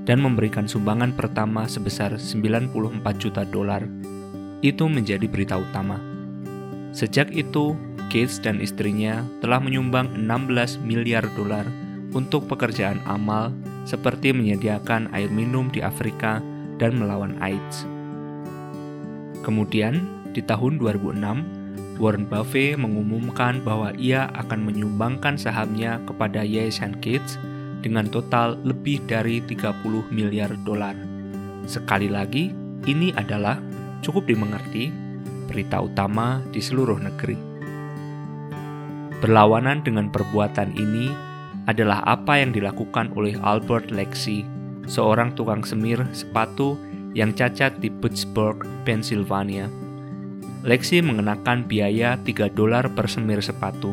dan memberikan sumbangan pertama sebesar 94 juta dolar. Itu menjadi berita utama. Sejak itu, Gates dan istrinya telah menyumbang 16 miliar dolar untuk pekerjaan amal seperti menyediakan air minum di Afrika dan melawan AIDS. Kemudian, di tahun 2006, Warren Buffett mengumumkan bahwa ia akan menyumbangkan sahamnya kepada Yayasan Gates dengan total lebih dari 30 miliar dolar. Sekali lagi, ini adalah cukup dimengerti berita utama di seluruh negeri. Berlawanan dengan perbuatan ini adalah apa yang dilakukan oleh Albert Lexi, seorang tukang semir sepatu yang cacat di Pittsburgh, Pennsylvania Lexi mengenakan biaya 3 dolar per semir sepatu,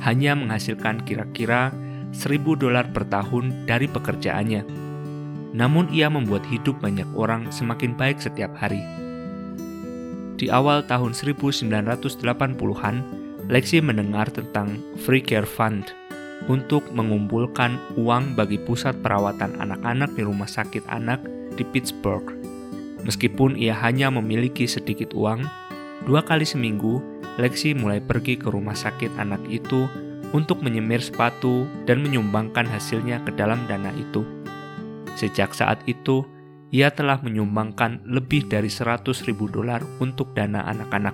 hanya menghasilkan kira-kira 1000 dolar per tahun dari pekerjaannya. Namun ia membuat hidup banyak orang semakin baik setiap hari. Di awal tahun 1980-an, Lexi mendengar tentang Free Care Fund untuk mengumpulkan uang bagi pusat perawatan anak-anak di rumah sakit anak di Pittsburgh. Meskipun ia hanya memiliki sedikit uang, Dua kali seminggu, Lexi mulai pergi ke rumah sakit anak itu untuk menyemir sepatu dan menyumbangkan hasilnya ke dalam dana itu. Sejak saat itu, ia telah menyumbangkan lebih dari 100 ribu dolar untuk dana anak-anak.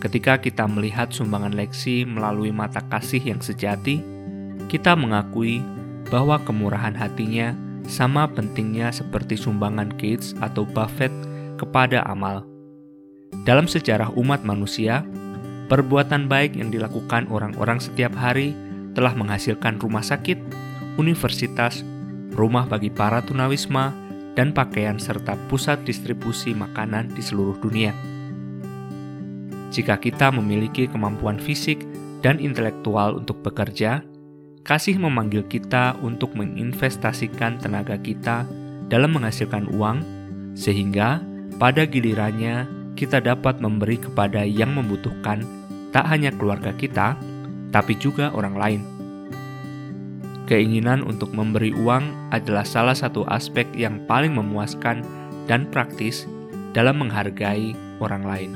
Ketika kita melihat sumbangan leksi melalui mata kasih yang sejati, kita mengakui bahwa kemurahan hatinya sama pentingnya seperti sumbangan Gates atau Buffett kepada amal. Dalam sejarah umat manusia, perbuatan baik yang dilakukan orang-orang setiap hari telah menghasilkan rumah sakit, universitas, rumah bagi para tunawisma, dan pakaian serta pusat distribusi makanan di seluruh dunia. Jika kita memiliki kemampuan fisik dan intelektual untuk bekerja, kasih memanggil kita untuk menginvestasikan tenaga kita dalam menghasilkan uang, sehingga pada gilirannya kita dapat memberi kepada yang membutuhkan, tak hanya keluarga kita, tapi juga orang lain. Keinginan untuk memberi uang adalah salah satu aspek yang paling memuaskan dan praktis dalam menghargai orang lain.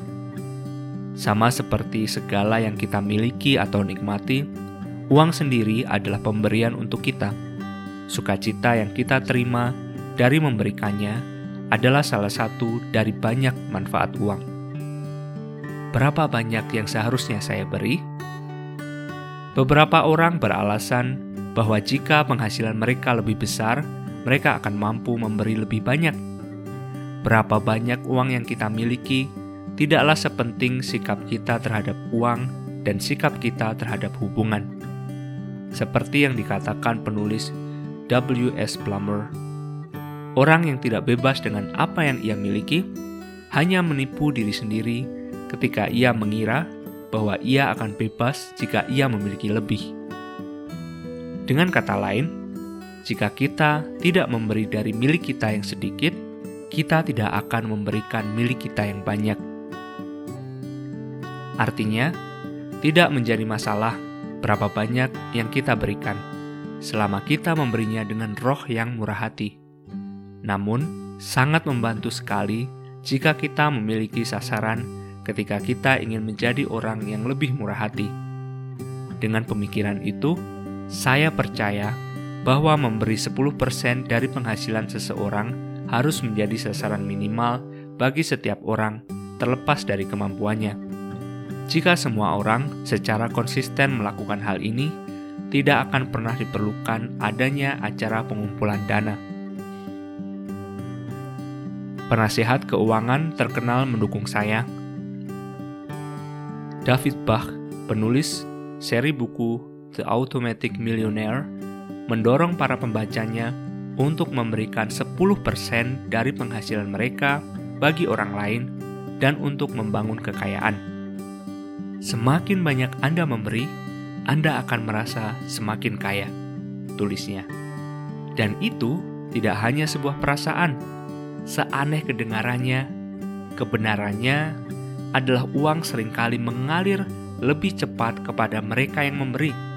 Sama seperti segala yang kita miliki atau nikmati, uang sendiri adalah pemberian untuk kita. Sukacita yang kita terima dari memberikannya adalah salah satu dari banyak manfaat uang. Berapa banyak yang seharusnya saya beri? Beberapa orang beralasan bahwa jika penghasilan mereka lebih besar, mereka akan mampu memberi lebih banyak. Berapa banyak uang yang kita miliki tidaklah sepenting sikap kita terhadap uang dan sikap kita terhadap hubungan. Seperti yang dikatakan penulis W.S. Plummer, orang yang tidak bebas dengan apa yang ia miliki hanya menipu diri sendiri ketika ia mengira bahwa ia akan bebas jika ia memiliki lebih. Dengan kata lain, jika kita tidak memberi dari milik kita yang sedikit, kita tidak akan memberikan milik kita yang banyak. Artinya, tidak menjadi masalah berapa banyak yang kita berikan, selama kita memberinya dengan roh yang murah hati. Namun, sangat membantu sekali jika kita memiliki sasaran ketika kita ingin menjadi orang yang lebih murah hati. Dengan pemikiran itu, saya percaya bahwa memberi 10% dari penghasilan seseorang harus menjadi sasaran minimal bagi setiap orang terlepas dari kemampuannya. Jika semua orang secara konsisten melakukan hal ini, tidak akan pernah diperlukan adanya acara pengumpulan dana. Penasihat keuangan terkenal mendukung saya. David Bach, penulis seri buku The Automatic Millionaire mendorong para pembacanya untuk memberikan 10% dari penghasilan mereka bagi orang lain dan untuk membangun kekayaan. Semakin banyak Anda memberi, Anda akan merasa semakin kaya, tulisnya. Dan itu tidak hanya sebuah perasaan, seaneh kedengarannya, kebenarannya adalah uang sering kali mengalir lebih cepat kepada mereka yang memberi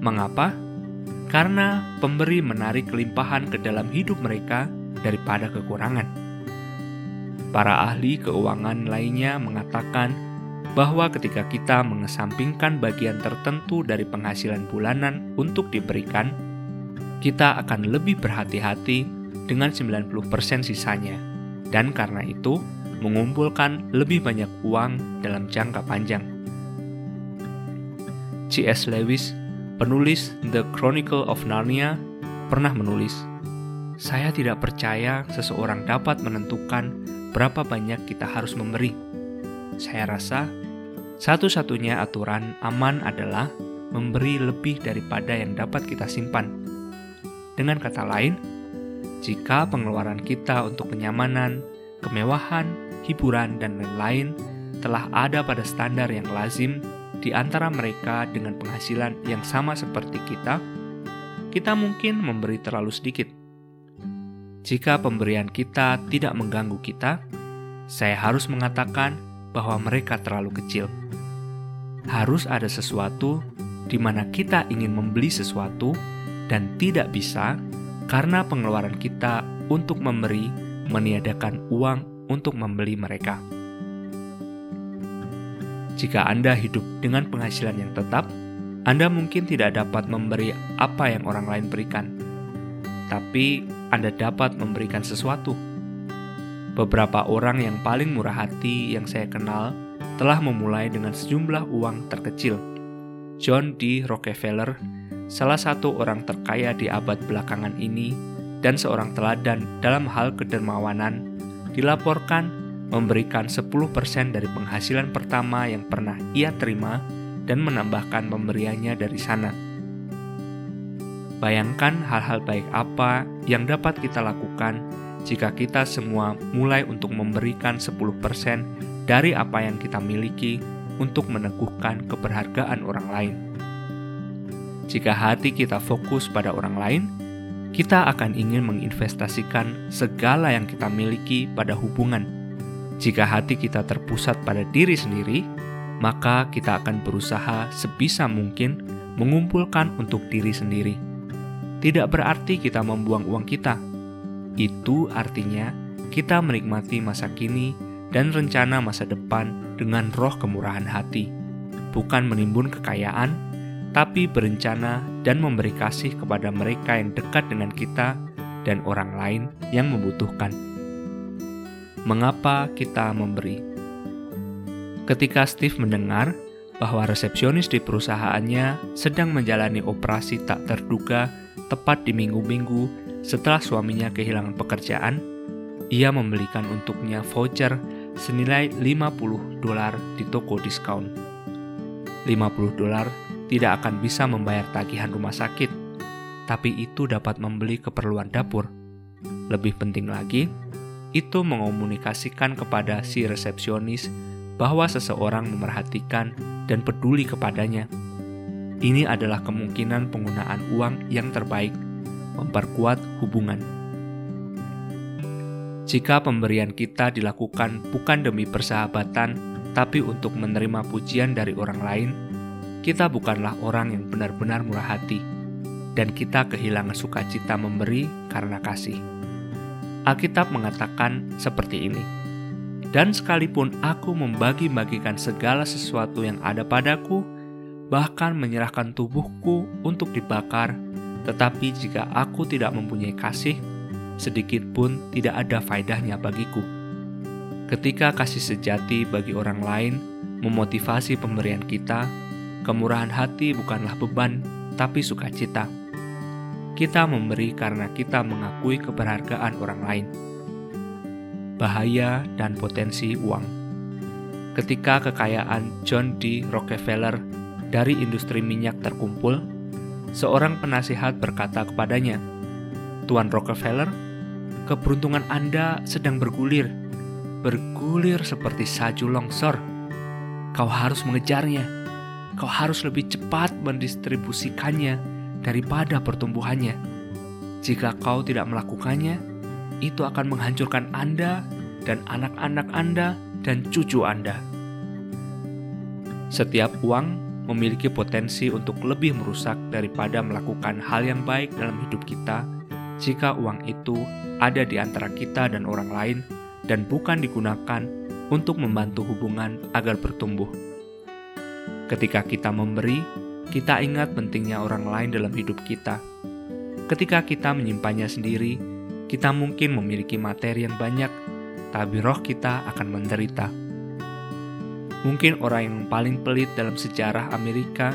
Mengapa? Karena pemberi menarik kelimpahan ke dalam hidup mereka daripada kekurangan. Para ahli keuangan lainnya mengatakan bahwa ketika kita mengesampingkan bagian tertentu dari penghasilan bulanan untuk diberikan, kita akan lebih berhati-hati dengan 90% sisanya, dan karena itu mengumpulkan lebih banyak uang dalam jangka panjang. C.S. Lewis Penulis The Chronicle of Narnia pernah menulis, "Saya tidak percaya seseorang dapat menentukan berapa banyak kita harus memberi. Saya rasa satu-satunya aturan aman adalah memberi lebih daripada yang dapat kita simpan. Dengan kata lain, jika pengeluaran kita untuk kenyamanan, kemewahan, hiburan, dan lain-lain telah ada pada standar yang lazim di antara mereka dengan penghasilan yang sama seperti kita, kita mungkin memberi terlalu sedikit. Jika pemberian kita tidak mengganggu kita, saya harus mengatakan bahwa mereka terlalu kecil. Harus ada sesuatu di mana kita ingin membeli sesuatu dan tidak bisa karena pengeluaran kita untuk memberi meniadakan uang untuk membeli mereka. Jika Anda hidup dengan penghasilan yang tetap, Anda mungkin tidak dapat memberi apa yang orang lain berikan, tapi Anda dapat memberikan sesuatu. Beberapa orang yang paling murah hati yang saya kenal telah memulai dengan sejumlah uang terkecil. John D. Rockefeller, salah satu orang terkaya di abad belakangan ini, dan seorang teladan dalam hal kedermawanan, dilaporkan memberikan 10% dari penghasilan pertama yang pernah ia terima dan menambahkan pemberiannya dari sana. Bayangkan hal-hal baik apa yang dapat kita lakukan jika kita semua mulai untuk memberikan 10% dari apa yang kita miliki untuk meneguhkan keberhargaan orang lain. Jika hati kita fokus pada orang lain, kita akan ingin menginvestasikan segala yang kita miliki pada hubungan jika hati kita terpusat pada diri sendiri, maka kita akan berusaha sebisa mungkin mengumpulkan untuk diri sendiri. Tidak berarti kita membuang uang kita. Itu artinya kita menikmati masa kini dan rencana masa depan dengan roh kemurahan hati, bukan menimbun kekayaan, tapi berencana dan memberi kasih kepada mereka yang dekat dengan kita dan orang lain yang membutuhkan mengapa kita memberi. Ketika Steve mendengar bahwa resepsionis di perusahaannya sedang menjalani operasi tak terduga tepat di minggu-minggu setelah suaminya kehilangan pekerjaan, ia membelikan untuknya voucher senilai 50 dolar di toko diskon. 50 dolar tidak akan bisa membayar tagihan rumah sakit, tapi itu dapat membeli keperluan dapur. Lebih penting lagi, itu mengomunikasikan kepada si resepsionis bahwa seseorang memerhatikan dan peduli kepadanya. Ini adalah kemungkinan penggunaan uang yang terbaik, memperkuat hubungan. Jika pemberian kita dilakukan bukan demi persahabatan, tapi untuk menerima pujian dari orang lain, kita bukanlah orang yang benar-benar murah hati, dan kita kehilangan sukacita memberi karena kasih. Alkitab mengatakan seperti ini. Dan sekalipun aku membagi-bagikan segala sesuatu yang ada padaku, bahkan menyerahkan tubuhku untuk dibakar, tetapi jika aku tidak mempunyai kasih, sedikit pun tidak ada faedahnya bagiku. Ketika kasih sejati bagi orang lain memotivasi pemberian kita, kemurahan hati bukanlah beban, tapi sukacita kita memberi karena kita mengakui keberhargaan orang lain. Bahaya dan potensi uang. Ketika kekayaan John D. Rockefeller dari industri minyak terkumpul, seorang penasihat berkata kepadanya, "Tuan Rockefeller, keberuntungan Anda sedang bergulir, bergulir seperti salju longsor. Kau harus mengejarnya. Kau harus lebih cepat mendistribusikannya." daripada pertumbuhannya. Jika kau tidak melakukannya, itu akan menghancurkan Anda dan anak-anak Anda dan cucu Anda. Setiap uang memiliki potensi untuk lebih merusak daripada melakukan hal yang baik dalam hidup kita jika uang itu ada di antara kita dan orang lain dan bukan digunakan untuk membantu hubungan agar bertumbuh. Ketika kita memberi, kita ingat pentingnya orang lain dalam hidup kita. Ketika kita menyimpannya sendiri, kita mungkin memiliki materi yang banyak, tapi roh kita akan menderita. Mungkin orang yang paling pelit dalam sejarah Amerika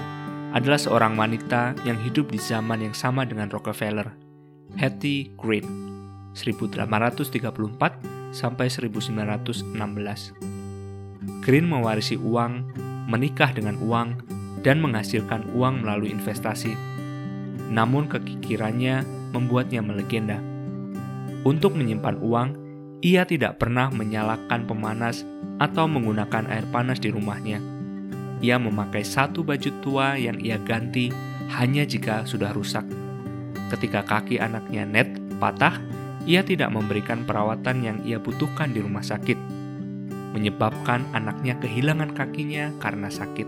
adalah seorang wanita yang hidup di zaman yang sama dengan Rockefeller, Hattie Green, 1834 sampai 1916. Green mewarisi uang, menikah dengan uang, dan menghasilkan uang melalui investasi. Namun kekikirannya membuatnya melegenda. Untuk menyimpan uang, ia tidak pernah menyalakan pemanas atau menggunakan air panas di rumahnya. Ia memakai satu baju tua yang ia ganti hanya jika sudah rusak. Ketika kaki anaknya Ned patah, ia tidak memberikan perawatan yang ia butuhkan di rumah sakit, menyebabkan anaknya kehilangan kakinya karena sakit.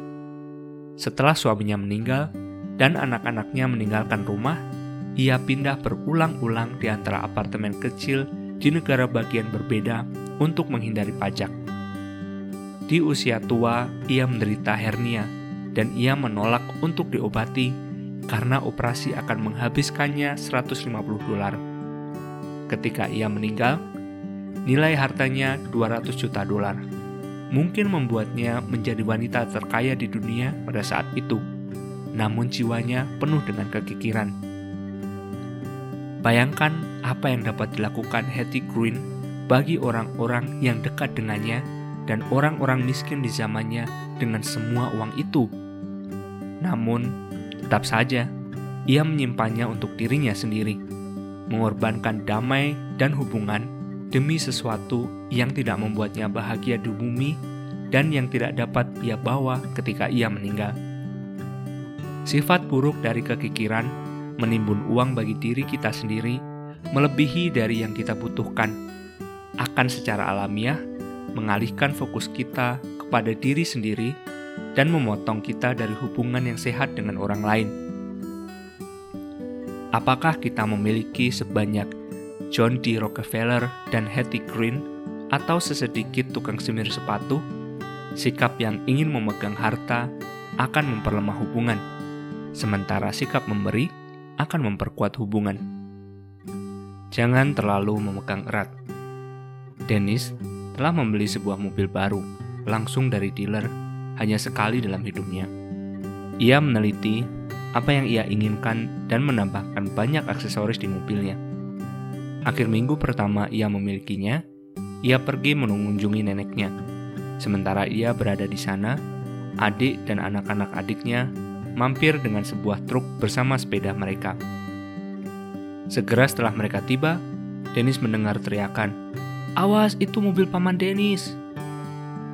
Setelah suaminya meninggal dan anak-anaknya meninggalkan rumah, ia pindah berulang-ulang di antara apartemen kecil di negara bagian berbeda untuk menghindari pajak. Di usia tua, ia menderita hernia dan ia menolak untuk diobati karena operasi akan menghabiskannya 150 dolar. Ketika ia meninggal, nilai hartanya 200 juta dolar. Mungkin membuatnya menjadi wanita terkaya di dunia pada saat itu, namun jiwanya penuh dengan kekikiran. Bayangkan apa yang dapat dilakukan Hetty Green bagi orang-orang yang dekat dengannya dan orang-orang miskin di zamannya dengan semua uang itu. Namun, tetap saja ia menyimpannya untuk dirinya sendiri, mengorbankan damai dan hubungan demi sesuatu yang tidak membuatnya bahagia di bumi dan yang tidak dapat ia bawa ketika ia meninggal. Sifat buruk dari kekikiran menimbun uang bagi diri kita sendiri melebihi dari yang kita butuhkan, akan secara alamiah mengalihkan fokus kita kepada diri sendiri dan memotong kita dari hubungan yang sehat dengan orang lain. Apakah kita memiliki sebanyak John D. Rockefeller dan Hetty Green atau sesedikit tukang semir sepatu? Sikap yang ingin memegang harta akan memperlemah hubungan, sementara sikap memberi akan memperkuat hubungan. Jangan terlalu memegang erat. Dennis telah membeli sebuah mobil baru langsung dari dealer hanya sekali dalam hidupnya. Ia meneliti apa yang ia inginkan dan menambahkan banyak aksesoris di mobilnya. Akhir minggu pertama ia memilikinya, ia pergi mengunjungi neneknya. Sementara ia berada di sana, adik dan anak-anak adiknya mampir dengan sebuah truk bersama sepeda mereka. Segera setelah mereka tiba, Dennis mendengar teriakan, Awas, itu mobil paman Dennis.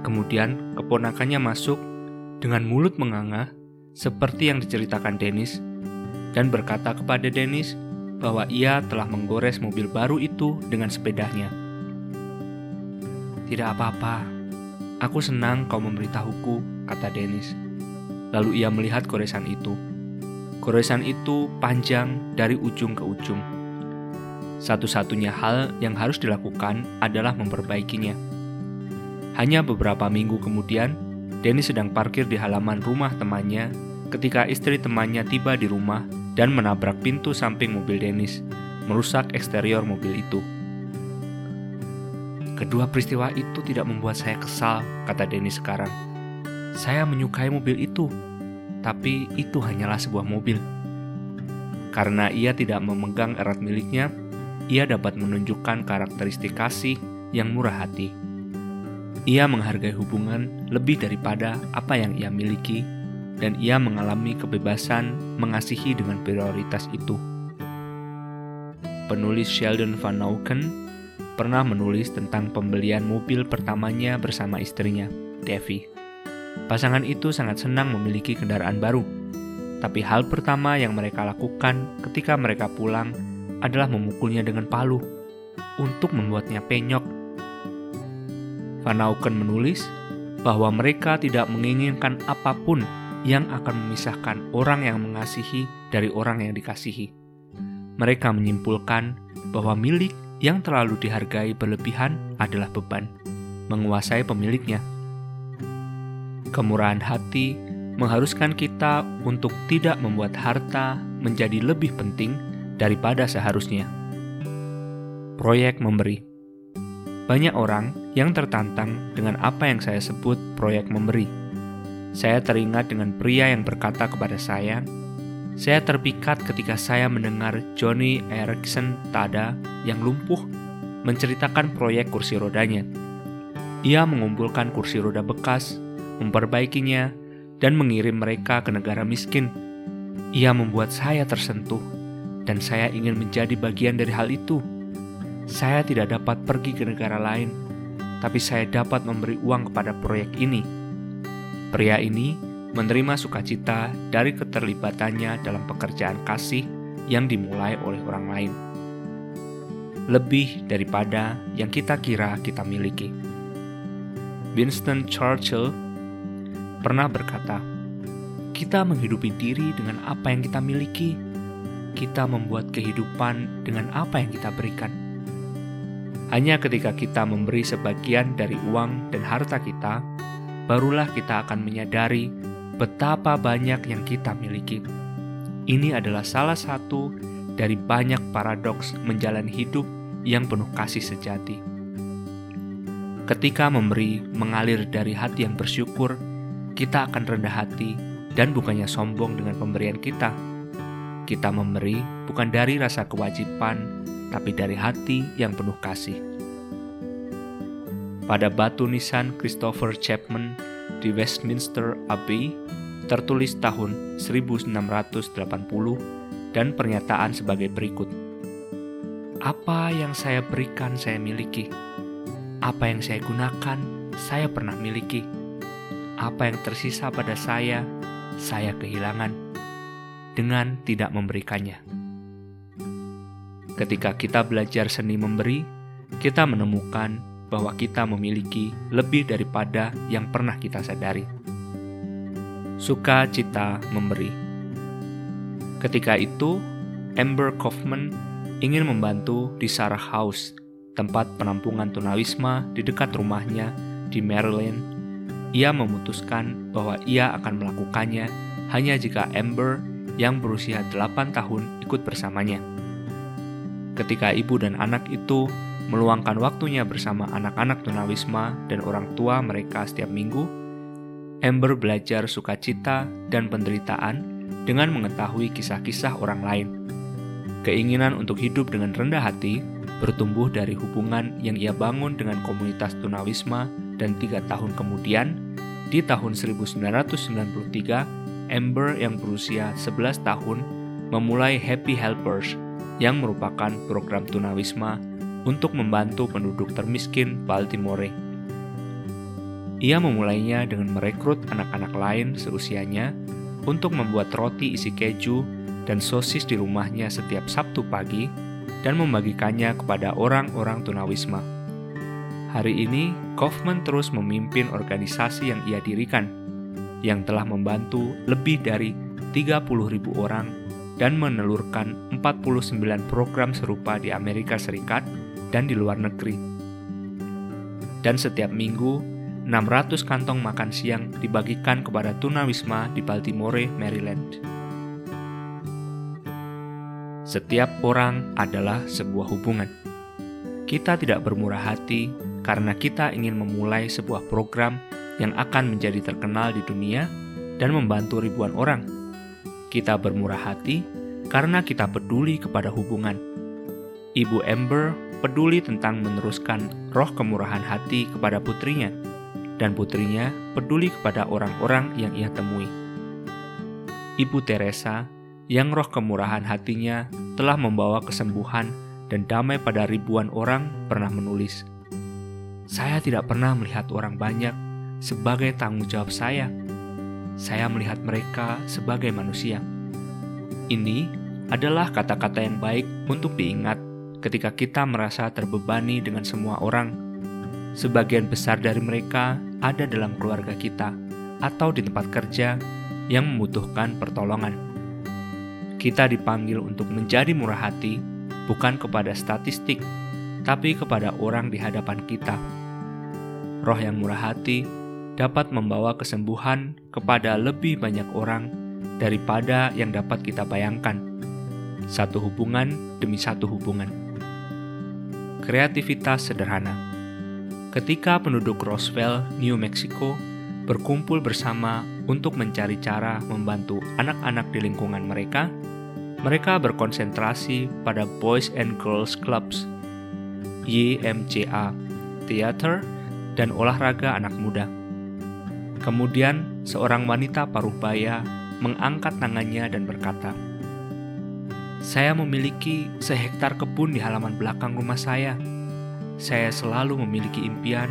Kemudian keponakannya masuk dengan mulut menganga seperti yang diceritakan Dennis dan berkata kepada Dennis bahwa ia telah menggores mobil baru itu dengan sepedanya. Tidak apa-apa, aku senang kau memberitahuku, kata Dennis. Lalu ia melihat goresan itu. Goresan itu panjang dari ujung ke ujung satu-satunya hal yang harus dilakukan adalah memperbaikinya. Hanya beberapa minggu kemudian, Denny sedang parkir di halaman rumah temannya ketika istri temannya tiba di rumah dan menabrak pintu samping mobil Dennis, merusak eksterior mobil itu. Kedua peristiwa itu tidak membuat saya kesal, kata Denny sekarang. Saya menyukai mobil itu, tapi itu hanyalah sebuah mobil. Karena ia tidak memegang erat miliknya, ia dapat menunjukkan karakteristik kasih yang murah hati. Ia menghargai hubungan lebih daripada apa yang ia miliki, dan ia mengalami kebebasan mengasihi dengan prioritas itu. Penulis Sheldon Van Auken pernah menulis tentang pembelian mobil pertamanya bersama istrinya, Devi. Pasangan itu sangat senang memiliki kendaraan baru, tapi hal pertama yang mereka lakukan ketika mereka pulang adalah memukulnya dengan palu untuk membuatnya penyok. Van Auken menulis bahwa mereka tidak menginginkan apa pun yang akan memisahkan orang yang mengasihi dari orang yang dikasihi. Mereka menyimpulkan bahwa milik yang terlalu dihargai berlebihan adalah beban, menguasai pemiliknya. Kemurahan hati mengharuskan kita untuk tidak membuat harta menjadi lebih penting daripada seharusnya. Proyek memberi. Banyak orang yang tertantang dengan apa yang saya sebut proyek memberi. Saya teringat dengan pria yang berkata kepada saya, saya terpikat ketika saya mendengar Johnny Erickson Tada yang lumpuh menceritakan proyek kursi rodanya. Ia mengumpulkan kursi roda bekas, memperbaikinya, dan mengirim mereka ke negara miskin. Ia membuat saya tersentuh dan saya ingin menjadi bagian dari hal itu. Saya tidak dapat pergi ke negara lain, tapi saya dapat memberi uang kepada proyek ini. Pria ini menerima sukacita dari keterlibatannya dalam pekerjaan kasih yang dimulai oleh orang lain, lebih daripada yang kita kira kita miliki. Winston Churchill pernah berkata, "Kita menghidupi diri dengan apa yang kita miliki." kita membuat kehidupan dengan apa yang kita berikan. Hanya ketika kita memberi sebagian dari uang dan harta kita, barulah kita akan menyadari betapa banyak yang kita miliki. Ini adalah salah satu dari banyak paradoks menjalani hidup yang penuh kasih sejati. Ketika memberi mengalir dari hati yang bersyukur, kita akan rendah hati dan bukannya sombong dengan pemberian kita. Kita memberi bukan dari rasa kewajiban, tapi dari hati yang penuh kasih. Pada batu nisan Christopher Chapman di Westminster Abbey tertulis tahun 1680 dan pernyataan sebagai berikut. Apa yang saya berikan saya miliki. Apa yang saya gunakan saya pernah miliki. Apa yang tersisa pada saya saya kehilangan dengan tidak memberikannya. Ketika kita belajar seni memberi, kita menemukan bahwa kita memiliki lebih daripada yang pernah kita sadari sukacita memberi. Ketika itu, Amber Kaufman ingin membantu di Sarah House, tempat penampungan tunawisma di dekat rumahnya di Maryland. Ia memutuskan bahwa ia akan melakukannya hanya jika Amber yang berusia 8 tahun ikut bersamanya. Ketika ibu dan anak itu meluangkan waktunya bersama anak-anak tunawisma dan orang tua mereka setiap minggu, Amber belajar sukacita dan penderitaan dengan mengetahui kisah-kisah orang lain. Keinginan untuk hidup dengan rendah hati bertumbuh dari hubungan yang ia bangun dengan komunitas tunawisma dan tiga tahun kemudian, di tahun 1993, Amber yang berusia 11 tahun memulai Happy Helpers yang merupakan program tunawisma untuk membantu penduduk termiskin Baltimore ia memulainya dengan merekrut anak-anak lain seusianya untuk membuat roti isi keju dan sosis di rumahnya setiap Sabtu pagi dan membagikannya kepada orang-orang tunawisma. Hari ini, Kaufman terus memimpin organisasi yang ia dirikan, yang telah membantu lebih dari 30.000 orang dan menelurkan 49 program serupa di Amerika Serikat dan di luar negeri. Dan setiap minggu, 600 kantong makan siang dibagikan kepada tunawisma di Baltimore, Maryland. Setiap orang adalah sebuah hubungan. Kita tidak bermurah hati karena kita ingin memulai sebuah program yang akan menjadi terkenal di dunia dan membantu ribuan orang. Kita bermurah hati karena kita peduli kepada hubungan. Ibu Amber peduli tentang meneruskan roh kemurahan hati kepada putrinya dan putrinya peduli kepada orang-orang yang ia temui. Ibu Teresa, yang roh kemurahan hatinya telah membawa kesembuhan dan damai pada ribuan orang, pernah menulis, "Saya tidak pernah melihat orang banyak sebagai tanggung jawab saya. Saya melihat mereka sebagai manusia." Ini adalah kata-kata yang baik untuk diingat ketika kita merasa terbebani dengan semua orang Sebagian besar dari mereka ada dalam keluarga kita atau di tempat kerja yang membutuhkan pertolongan. Kita dipanggil untuk menjadi murah hati bukan kepada statistik, tapi kepada orang di hadapan kita. Roh yang murah hati dapat membawa kesembuhan kepada lebih banyak orang daripada yang dapat kita bayangkan. Satu hubungan demi satu hubungan. Kreativitas sederhana ketika penduduk Roswell, New Mexico, berkumpul bersama untuk mencari cara membantu anak-anak di lingkungan mereka, mereka berkonsentrasi pada Boys and Girls Clubs, YMCA, teater, dan olahraga anak muda. Kemudian, seorang wanita paruh baya mengangkat tangannya dan berkata, "Saya memiliki sehektar kebun di halaman belakang rumah saya." saya selalu memiliki impian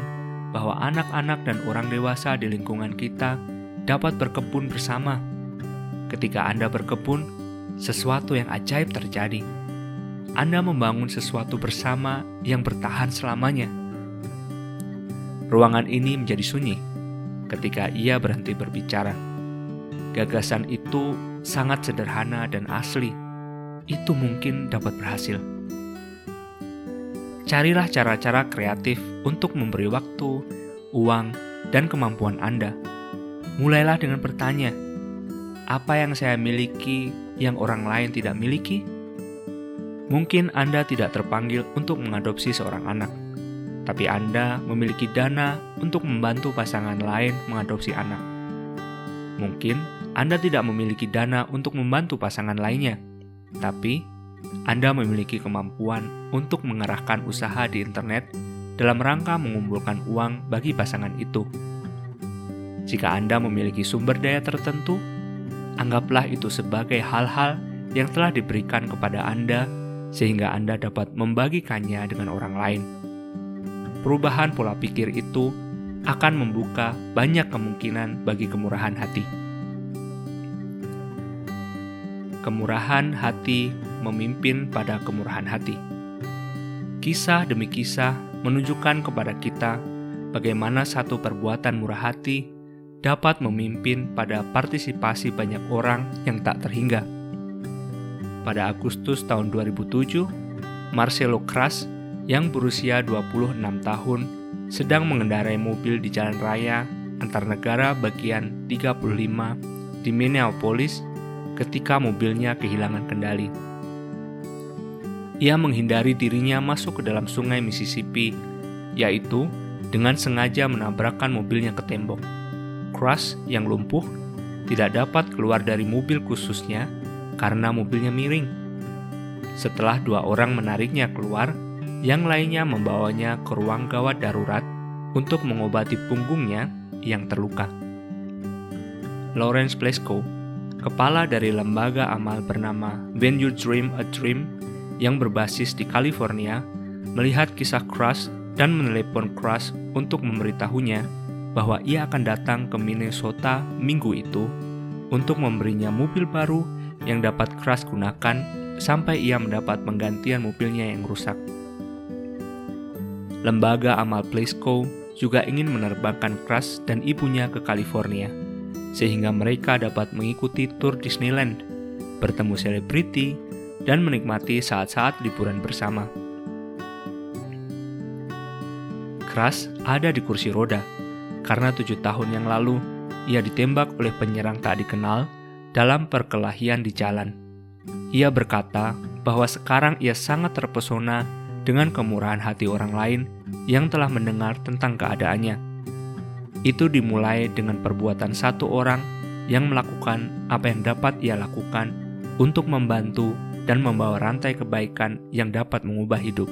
bahwa anak-anak dan orang dewasa di lingkungan kita dapat berkebun bersama. Ketika Anda berkebun, sesuatu yang ajaib terjadi. Anda membangun sesuatu bersama yang bertahan selamanya. Ruangan ini menjadi sunyi ketika ia berhenti berbicara. Gagasan itu sangat sederhana dan asli. Itu mungkin dapat berhasil. Carilah cara-cara kreatif untuk memberi waktu, uang, dan kemampuan Anda. Mulailah dengan bertanya, apa yang saya miliki yang orang lain tidak miliki? Mungkin Anda tidak terpanggil untuk mengadopsi seorang anak, tapi Anda memiliki dana untuk membantu pasangan lain mengadopsi anak. Mungkin Anda tidak memiliki dana untuk membantu pasangan lainnya, tapi Anda memiliki kemampuan untuk mengerahkan usaha di internet dalam rangka mengumpulkan uang bagi pasangan itu. Jika Anda memiliki sumber daya tertentu, anggaplah itu sebagai hal-hal yang telah diberikan kepada Anda sehingga Anda dapat membagikannya dengan orang lain. Perubahan pola pikir itu akan membuka banyak kemungkinan bagi kemurahan hati. Kemurahan hati memimpin pada kemurahan hati. Kisah demi kisah menunjukkan kepada kita bagaimana satu perbuatan murah hati dapat memimpin pada partisipasi banyak orang yang tak terhingga pada Agustus tahun 2007, Marcelo Kras yang berusia 26 tahun sedang mengendarai mobil di jalan raya antar negara bagian 35 di Minneapolis ketika mobilnya kehilangan kendali. Ia menghindari dirinya masuk ke dalam sungai Mississippi, yaitu dengan sengaja menabrakkan mobilnya ke tembok. Kras yang lumpuh tidak dapat keluar dari mobil khususnya karena mobilnya miring. Setelah dua orang menariknya keluar, yang lainnya membawanya ke ruang gawat darurat untuk mengobati punggungnya yang terluka. Lawrence Plesko, kepala dari lembaga amal bernama When You Dream a Dream yang berbasis di California, melihat kisah Crush dan menelepon Crush untuk memberitahunya bahwa ia akan datang ke Minnesota minggu itu untuk memberinya mobil baru yang dapat Crush gunakan sampai ia mendapat penggantian mobilnya yang rusak. Lembaga amal Plesko juga ingin menerbangkan Crush dan ibunya ke California, sehingga mereka dapat mengikuti tur Disneyland, bertemu selebriti, dan menikmati saat-saat liburan bersama. Crush ada di kursi roda, karena tujuh tahun yang lalu ia ditembak oleh penyerang tak dikenal dalam perkelahian di jalan. Ia berkata bahwa sekarang ia sangat terpesona dengan kemurahan hati orang lain yang telah mendengar tentang keadaannya. Itu dimulai dengan perbuatan satu orang yang melakukan apa yang dapat ia lakukan untuk membantu dan membawa rantai kebaikan yang dapat mengubah hidup.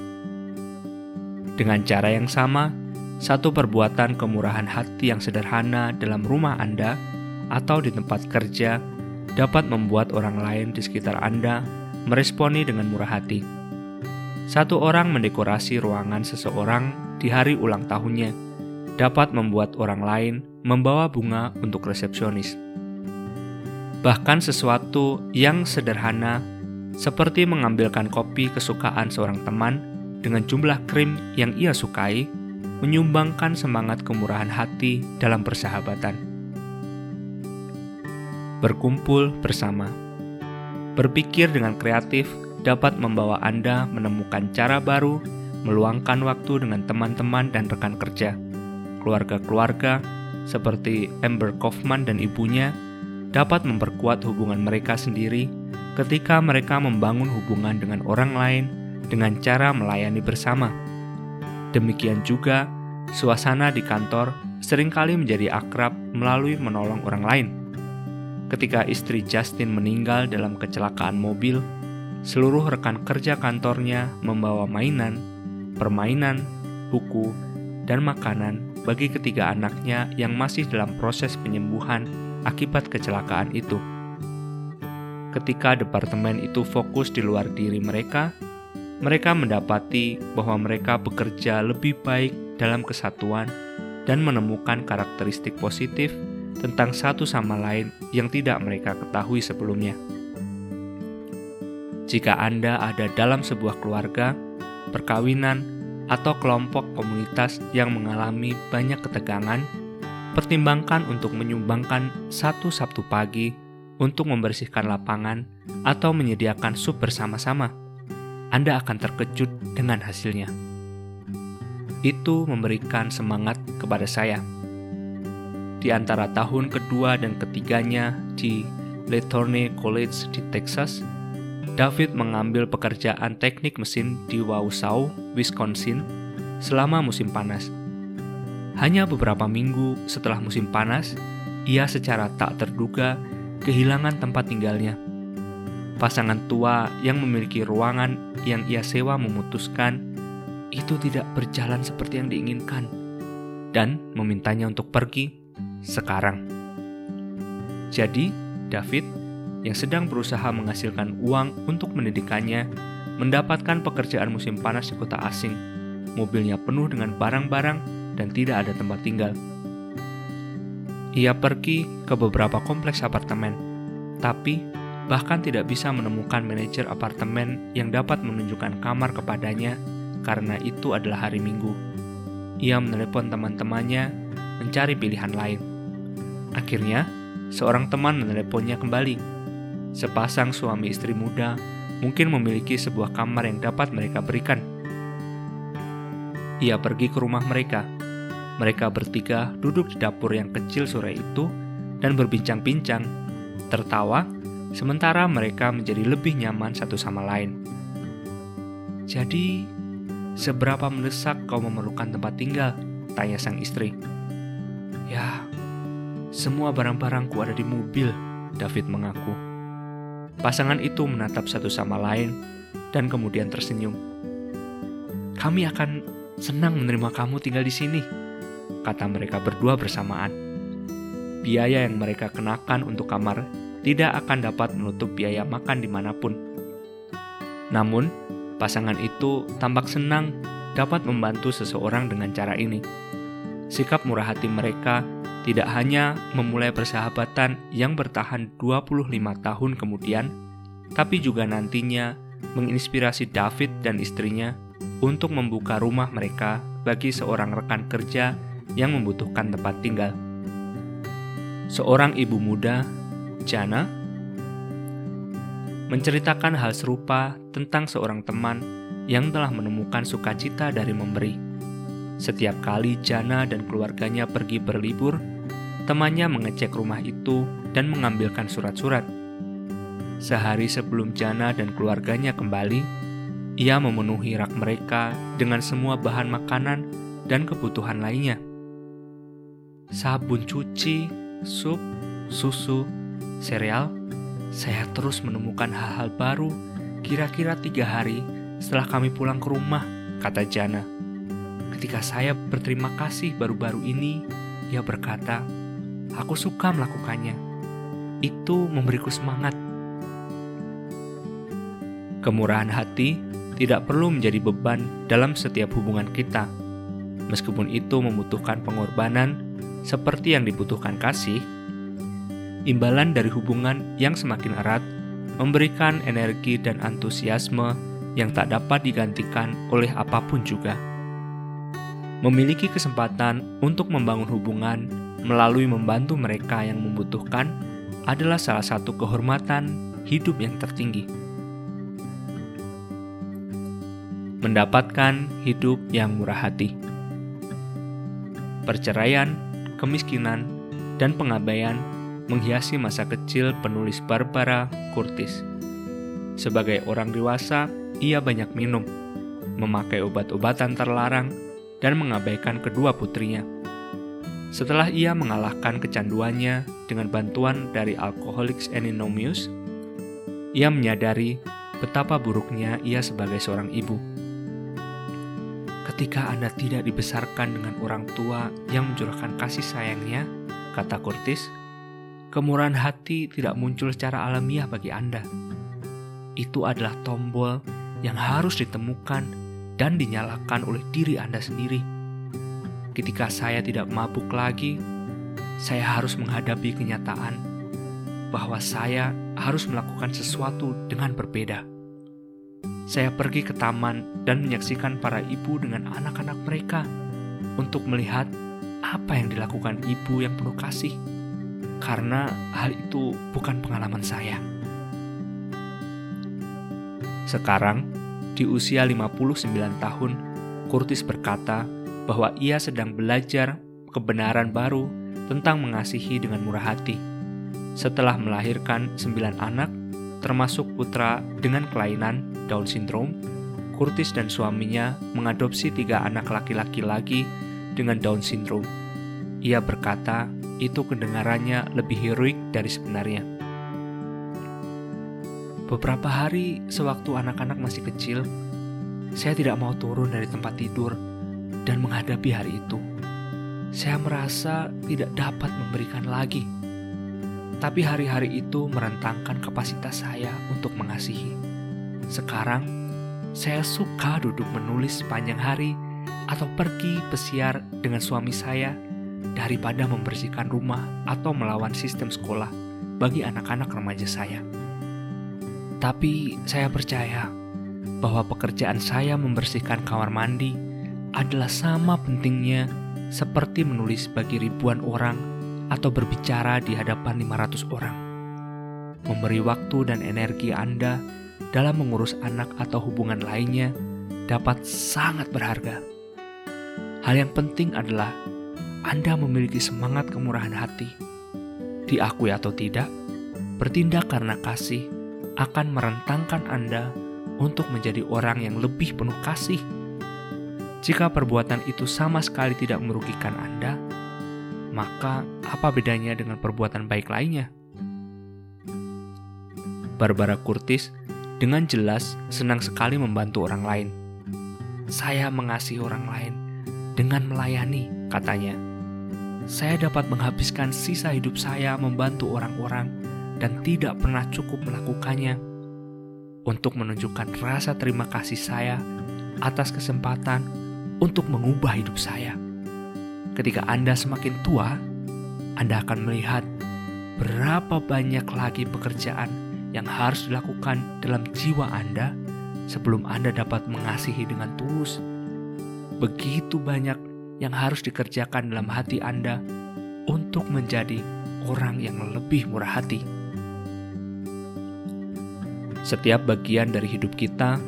Dengan cara yang sama, satu perbuatan kemurahan hati yang sederhana dalam rumah Anda atau di tempat kerja dapat membuat orang lain di sekitar Anda meresponi dengan murah hati. Satu orang mendekorasi ruangan seseorang di hari ulang tahunnya dapat membuat orang lain membawa bunga untuk resepsionis. Bahkan sesuatu yang sederhana seperti mengambilkan kopi kesukaan seorang teman dengan jumlah krim yang ia sukai menyumbangkan semangat kemurahan hati dalam persahabatan berkumpul bersama. Berpikir dengan kreatif dapat membawa Anda menemukan cara baru meluangkan waktu dengan teman-teman dan rekan kerja. Keluarga-keluarga seperti Amber Kaufman dan ibunya dapat memperkuat hubungan mereka sendiri ketika mereka membangun hubungan dengan orang lain dengan cara melayani bersama. Demikian juga, suasana di kantor sering kali menjadi akrab melalui menolong orang lain. Ketika istri Justin meninggal dalam kecelakaan mobil, seluruh rekan kerja kantornya membawa mainan, permainan, buku, dan makanan bagi ketiga anaknya yang masih dalam proses penyembuhan akibat kecelakaan itu. Ketika departemen itu fokus di luar diri mereka, mereka mendapati bahwa mereka bekerja lebih baik dalam kesatuan dan menemukan karakteristik positif tentang satu sama lain yang tidak mereka ketahui sebelumnya. Jika Anda ada dalam sebuah keluarga, perkawinan, atau kelompok komunitas yang mengalami banyak ketegangan, pertimbangkan untuk menyumbangkan satu Sabtu pagi untuk membersihkan lapangan atau menyediakan sup bersama-sama. Anda akan terkejut dengan hasilnya. Itu memberikan semangat kepada saya di antara tahun kedua dan ketiganya di Lethorne College di Texas, David mengambil pekerjaan teknik mesin di Wausau, Wisconsin selama musim panas. Hanya beberapa minggu setelah musim panas, ia secara tak terduga kehilangan tempat tinggalnya. Pasangan tua yang memiliki ruangan yang ia sewa memutuskan itu tidak berjalan seperti yang diinginkan dan memintanya untuk pergi sekarang. Jadi, David yang sedang berusaha menghasilkan uang untuk mendidikannya mendapatkan pekerjaan musim panas di kota asing. Mobilnya penuh dengan barang-barang dan tidak ada tempat tinggal. Ia pergi ke beberapa kompleks apartemen, tapi bahkan tidak bisa menemukan manajer apartemen yang dapat menunjukkan kamar kepadanya karena itu adalah hari Minggu. Ia menelepon teman-temannya mencari pilihan lain. Akhirnya, seorang teman meneleponnya kembali. Sepasang suami istri muda mungkin memiliki sebuah kamar yang dapat mereka berikan. Ia pergi ke rumah mereka. Mereka bertiga duduk di dapur yang kecil sore itu dan berbincang-bincang, tertawa sementara mereka menjadi lebih nyaman satu sama lain. Jadi, seberapa mendesak kau memerlukan tempat tinggal? Tanya sang istri. Ya, semua barang-barangku ada di mobil, David mengaku. Pasangan itu menatap satu sama lain dan kemudian tersenyum. Kami akan senang menerima kamu tinggal di sini, kata mereka berdua bersamaan. Biaya yang mereka kenakan untuk kamar tidak akan dapat menutup biaya makan di mana pun. Namun, pasangan itu tampak senang dapat membantu seseorang dengan cara ini. Sikap murah hati mereka tidak hanya memulai persahabatan yang bertahan 25 tahun kemudian, tapi juga nantinya menginspirasi David dan istrinya untuk membuka rumah mereka bagi seorang rekan kerja yang membutuhkan tempat tinggal. Seorang ibu muda Jana menceritakan hal serupa tentang seorang teman yang telah menemukan sukacita dari memberi. Setiap kali Jana dan keluarganya pergi berlibur, temannya mengecek rumah itu dan mengambilkan surat-surat. Sehari sebelum Jana dan keluarganya kembali, ia memenuhi rak mereka dengan semua bahan makanan dan kebutuhan lainnya. Sabun cuci, sup, susu, serial, saya terus menemukan hal-hal baru kira-kira tiga hari setelah kami pulang ke rumah, kata Jana. Ketika saya berterima kasih baru-baru ini, ia berkata, aku suka melakukannya. Itu memberiku semangat. Kemurahan hati tidak perlu menjadi beban dalam setiap hubungan kita. Meskipun itu membutuhkan pengorbanan seperti yang dibutuhkan kasih, imbalan dari hubungan yang semakin erat memberikan energi dan antusiasme yang tak dapat digantikan oleh apa pun juga. Memiliki kesempatan untuk membangun hubungan melalui membantu mereka yang membutuhkan adalah salah satu kehormatan hidup yang tertinggi. Mendapatkan hidup yang murah hati, perceraian, kemiskinan, dan pengabaian menghiasi masa kecil penulis Barbara Curtis. Sebagai orang dewasa, ia banyak minum, memakai obat-obatan terlarang, dan mengabaikan kedua putrinya. Setelah ia mengalahkan kecanduannya dengan bantuan dari Alcoholics Anonymous, ia menyadari betapa buruknya ia sebagai seorang ibu. Ketika Anda tidak dibesarkan dengan orang tua yang mencurahkan kasih sayangnya, kata Curtis, kemurahan hati tidak muncul secara alamiah bagi Anda. Itu adalah tombol yang harus ditemukan dan dinyalakan oleh diri Anda sendiri. Ketika saya tidak mabuk lagi, saya harus menghadapi kenyataan bahwa saya harus melakukan sesuatu dengan berbeda. Saya pergi ke taman dan menyaksikan para ibu dengan anak-anak mereka untuk melihat apa yang dilakukan ibu yang penuh kasih karena hal itu bukan pengalaman saya. Sekarang, di usia 59 tahun, Curtis berkata bahwa ia sedang belajar kebenaran baru tentang mengasihi dengan murah hati. Setelah melahirkan sembilan anak, termasuk putra dengan kelainan Down syndrome, Curtis dan suaminya mengadopsi tiga anak laki-laki lagi dengan Down syndrome. Ia berkata, itu kedengarannya lebih heroik dari sebenarnya. Beberapa hari sewaktu anak-anak masih kecil, saya tidak mau turun dari tempat tidur dan menghadapi hari itu. Saya merasa tidak dapat memberikan lagi. Tapi hari-hari itu merentangkan kapasitas saya untuk mengasihi. Sekarang, saya suka duduk menulis sepanjang hari atau pergi pesiar dengan suami saya daripada membersihkan rumah atau melawan sistem sekolah bagi anak-anak remaja saya. Tapi saya percaya bahwa pekerjaan saya membersihkan kamar mandi adalah sama pentingnya seperti menulis bagi ribuan orang atau berbicara di hadapan 500 orang. Memberi waktu dan energi Anda dalam mengurus anak atau hubungan lainnya dapat sangat berharga. Hal yang penting adalah anda memiliki semangat kemurahan hati. Diakui atau tidak, bertindak karena kasih akan merentangkan Anda untuk menjadi orang yang lebih penuh kasih. Jika perbuatan itu sama sekali tidak merugikan Anda, maka apa bedanya dengan perbuatan baik lainnya? Barbara Curtis dengan jelas senang sekali membantu orang lain. Saya mengasihi orang lain dengan melayani, katanya saya dapat menghabiskan sisa hidup saya membantu orang-orang dan tidak pernah cukup melakukannya untuk menunjukkan rasa terima kasih saya atas kesempatan untuk mengubah hidup saya. Ketika Anda semakin tua, Anda akan melihat berapa banyak lagi pekerjaan yang harus dilakukan dalam jiwa Anda sebelum Anda dapat mengasihi dengan tulus. Begitu banyak yang harus dikerjakan dalam hati Anda untuk menjadi orang yang lebih murah hati. Setiap bagian dari hidup kita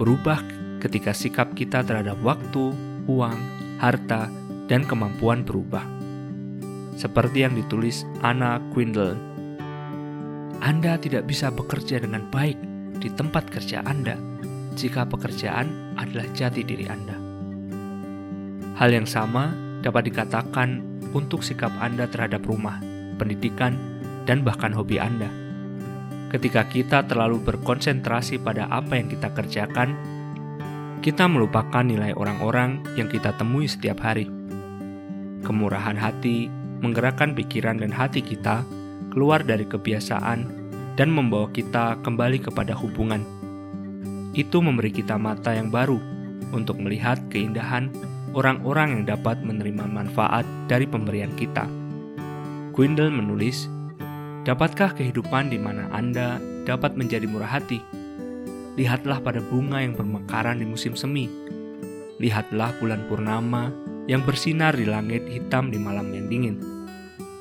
berubah ketika sikap kita terhadap waktu, uang, harta, dan kemampuan berubah. Seperti yang ditulis Anna Quindle, Anda tidak bisa bekerja dengan baik di tempat kerja Anda jika pekerjaan adalah jati diri Anda. Hal yang sama dapat dikatakan untuk sikap Anda terhadap rumah, pendidikan, dan bahkan hobi Anda. Ketika kita terlalu berkonsentrasi pada apa yang kita kerjakan, kita melupakan nilai orang-orang yang kita temui setiap hari. Kemurahan hati menggerakkan pikiran dan hati kita keluar dari kebiasaan dan membawa kita kembali kepada hubungan. Itu memberi kita mata yang baru untuk melihat keindahan orang-orang yang dapat menerima manfaat dari pemberian kita. Quindle menulis, Dapatkah kehidupan di mana Anda dapat menjadi murah hati? Lihatlah pada bunga yang bermekaran di musim semi. Lihatlah bulan purnama yang bersinar di langit hitam di malam yang dingin.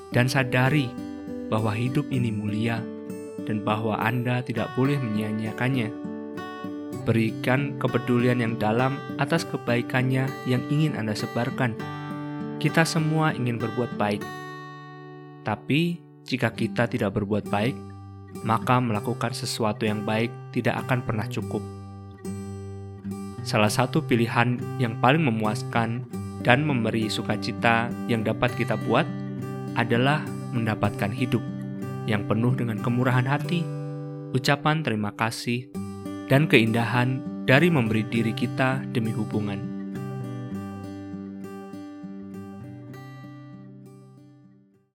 Dan sadari bahwa hidup ini mulia dan bahwa Anda tidak boleh menyia-nyiakannya berikan kepedulian yang dalam atas kebaikannya yang ingin Anda sebarkan. Kita semua ingin berbuat baik, tapi jika kita tidak berbuat baik, maka melakukan sesuatu yang baik tidak akan pernah cukup. Salah satu pilihan yang paling memuaskan dan memberi sukacita yang dapat kita buat adalah mendapatkan hidup yang penuh dengan kemurahan hati, ucapan terima kasih, dan keindahan dari memberi diri kita demi hubungan.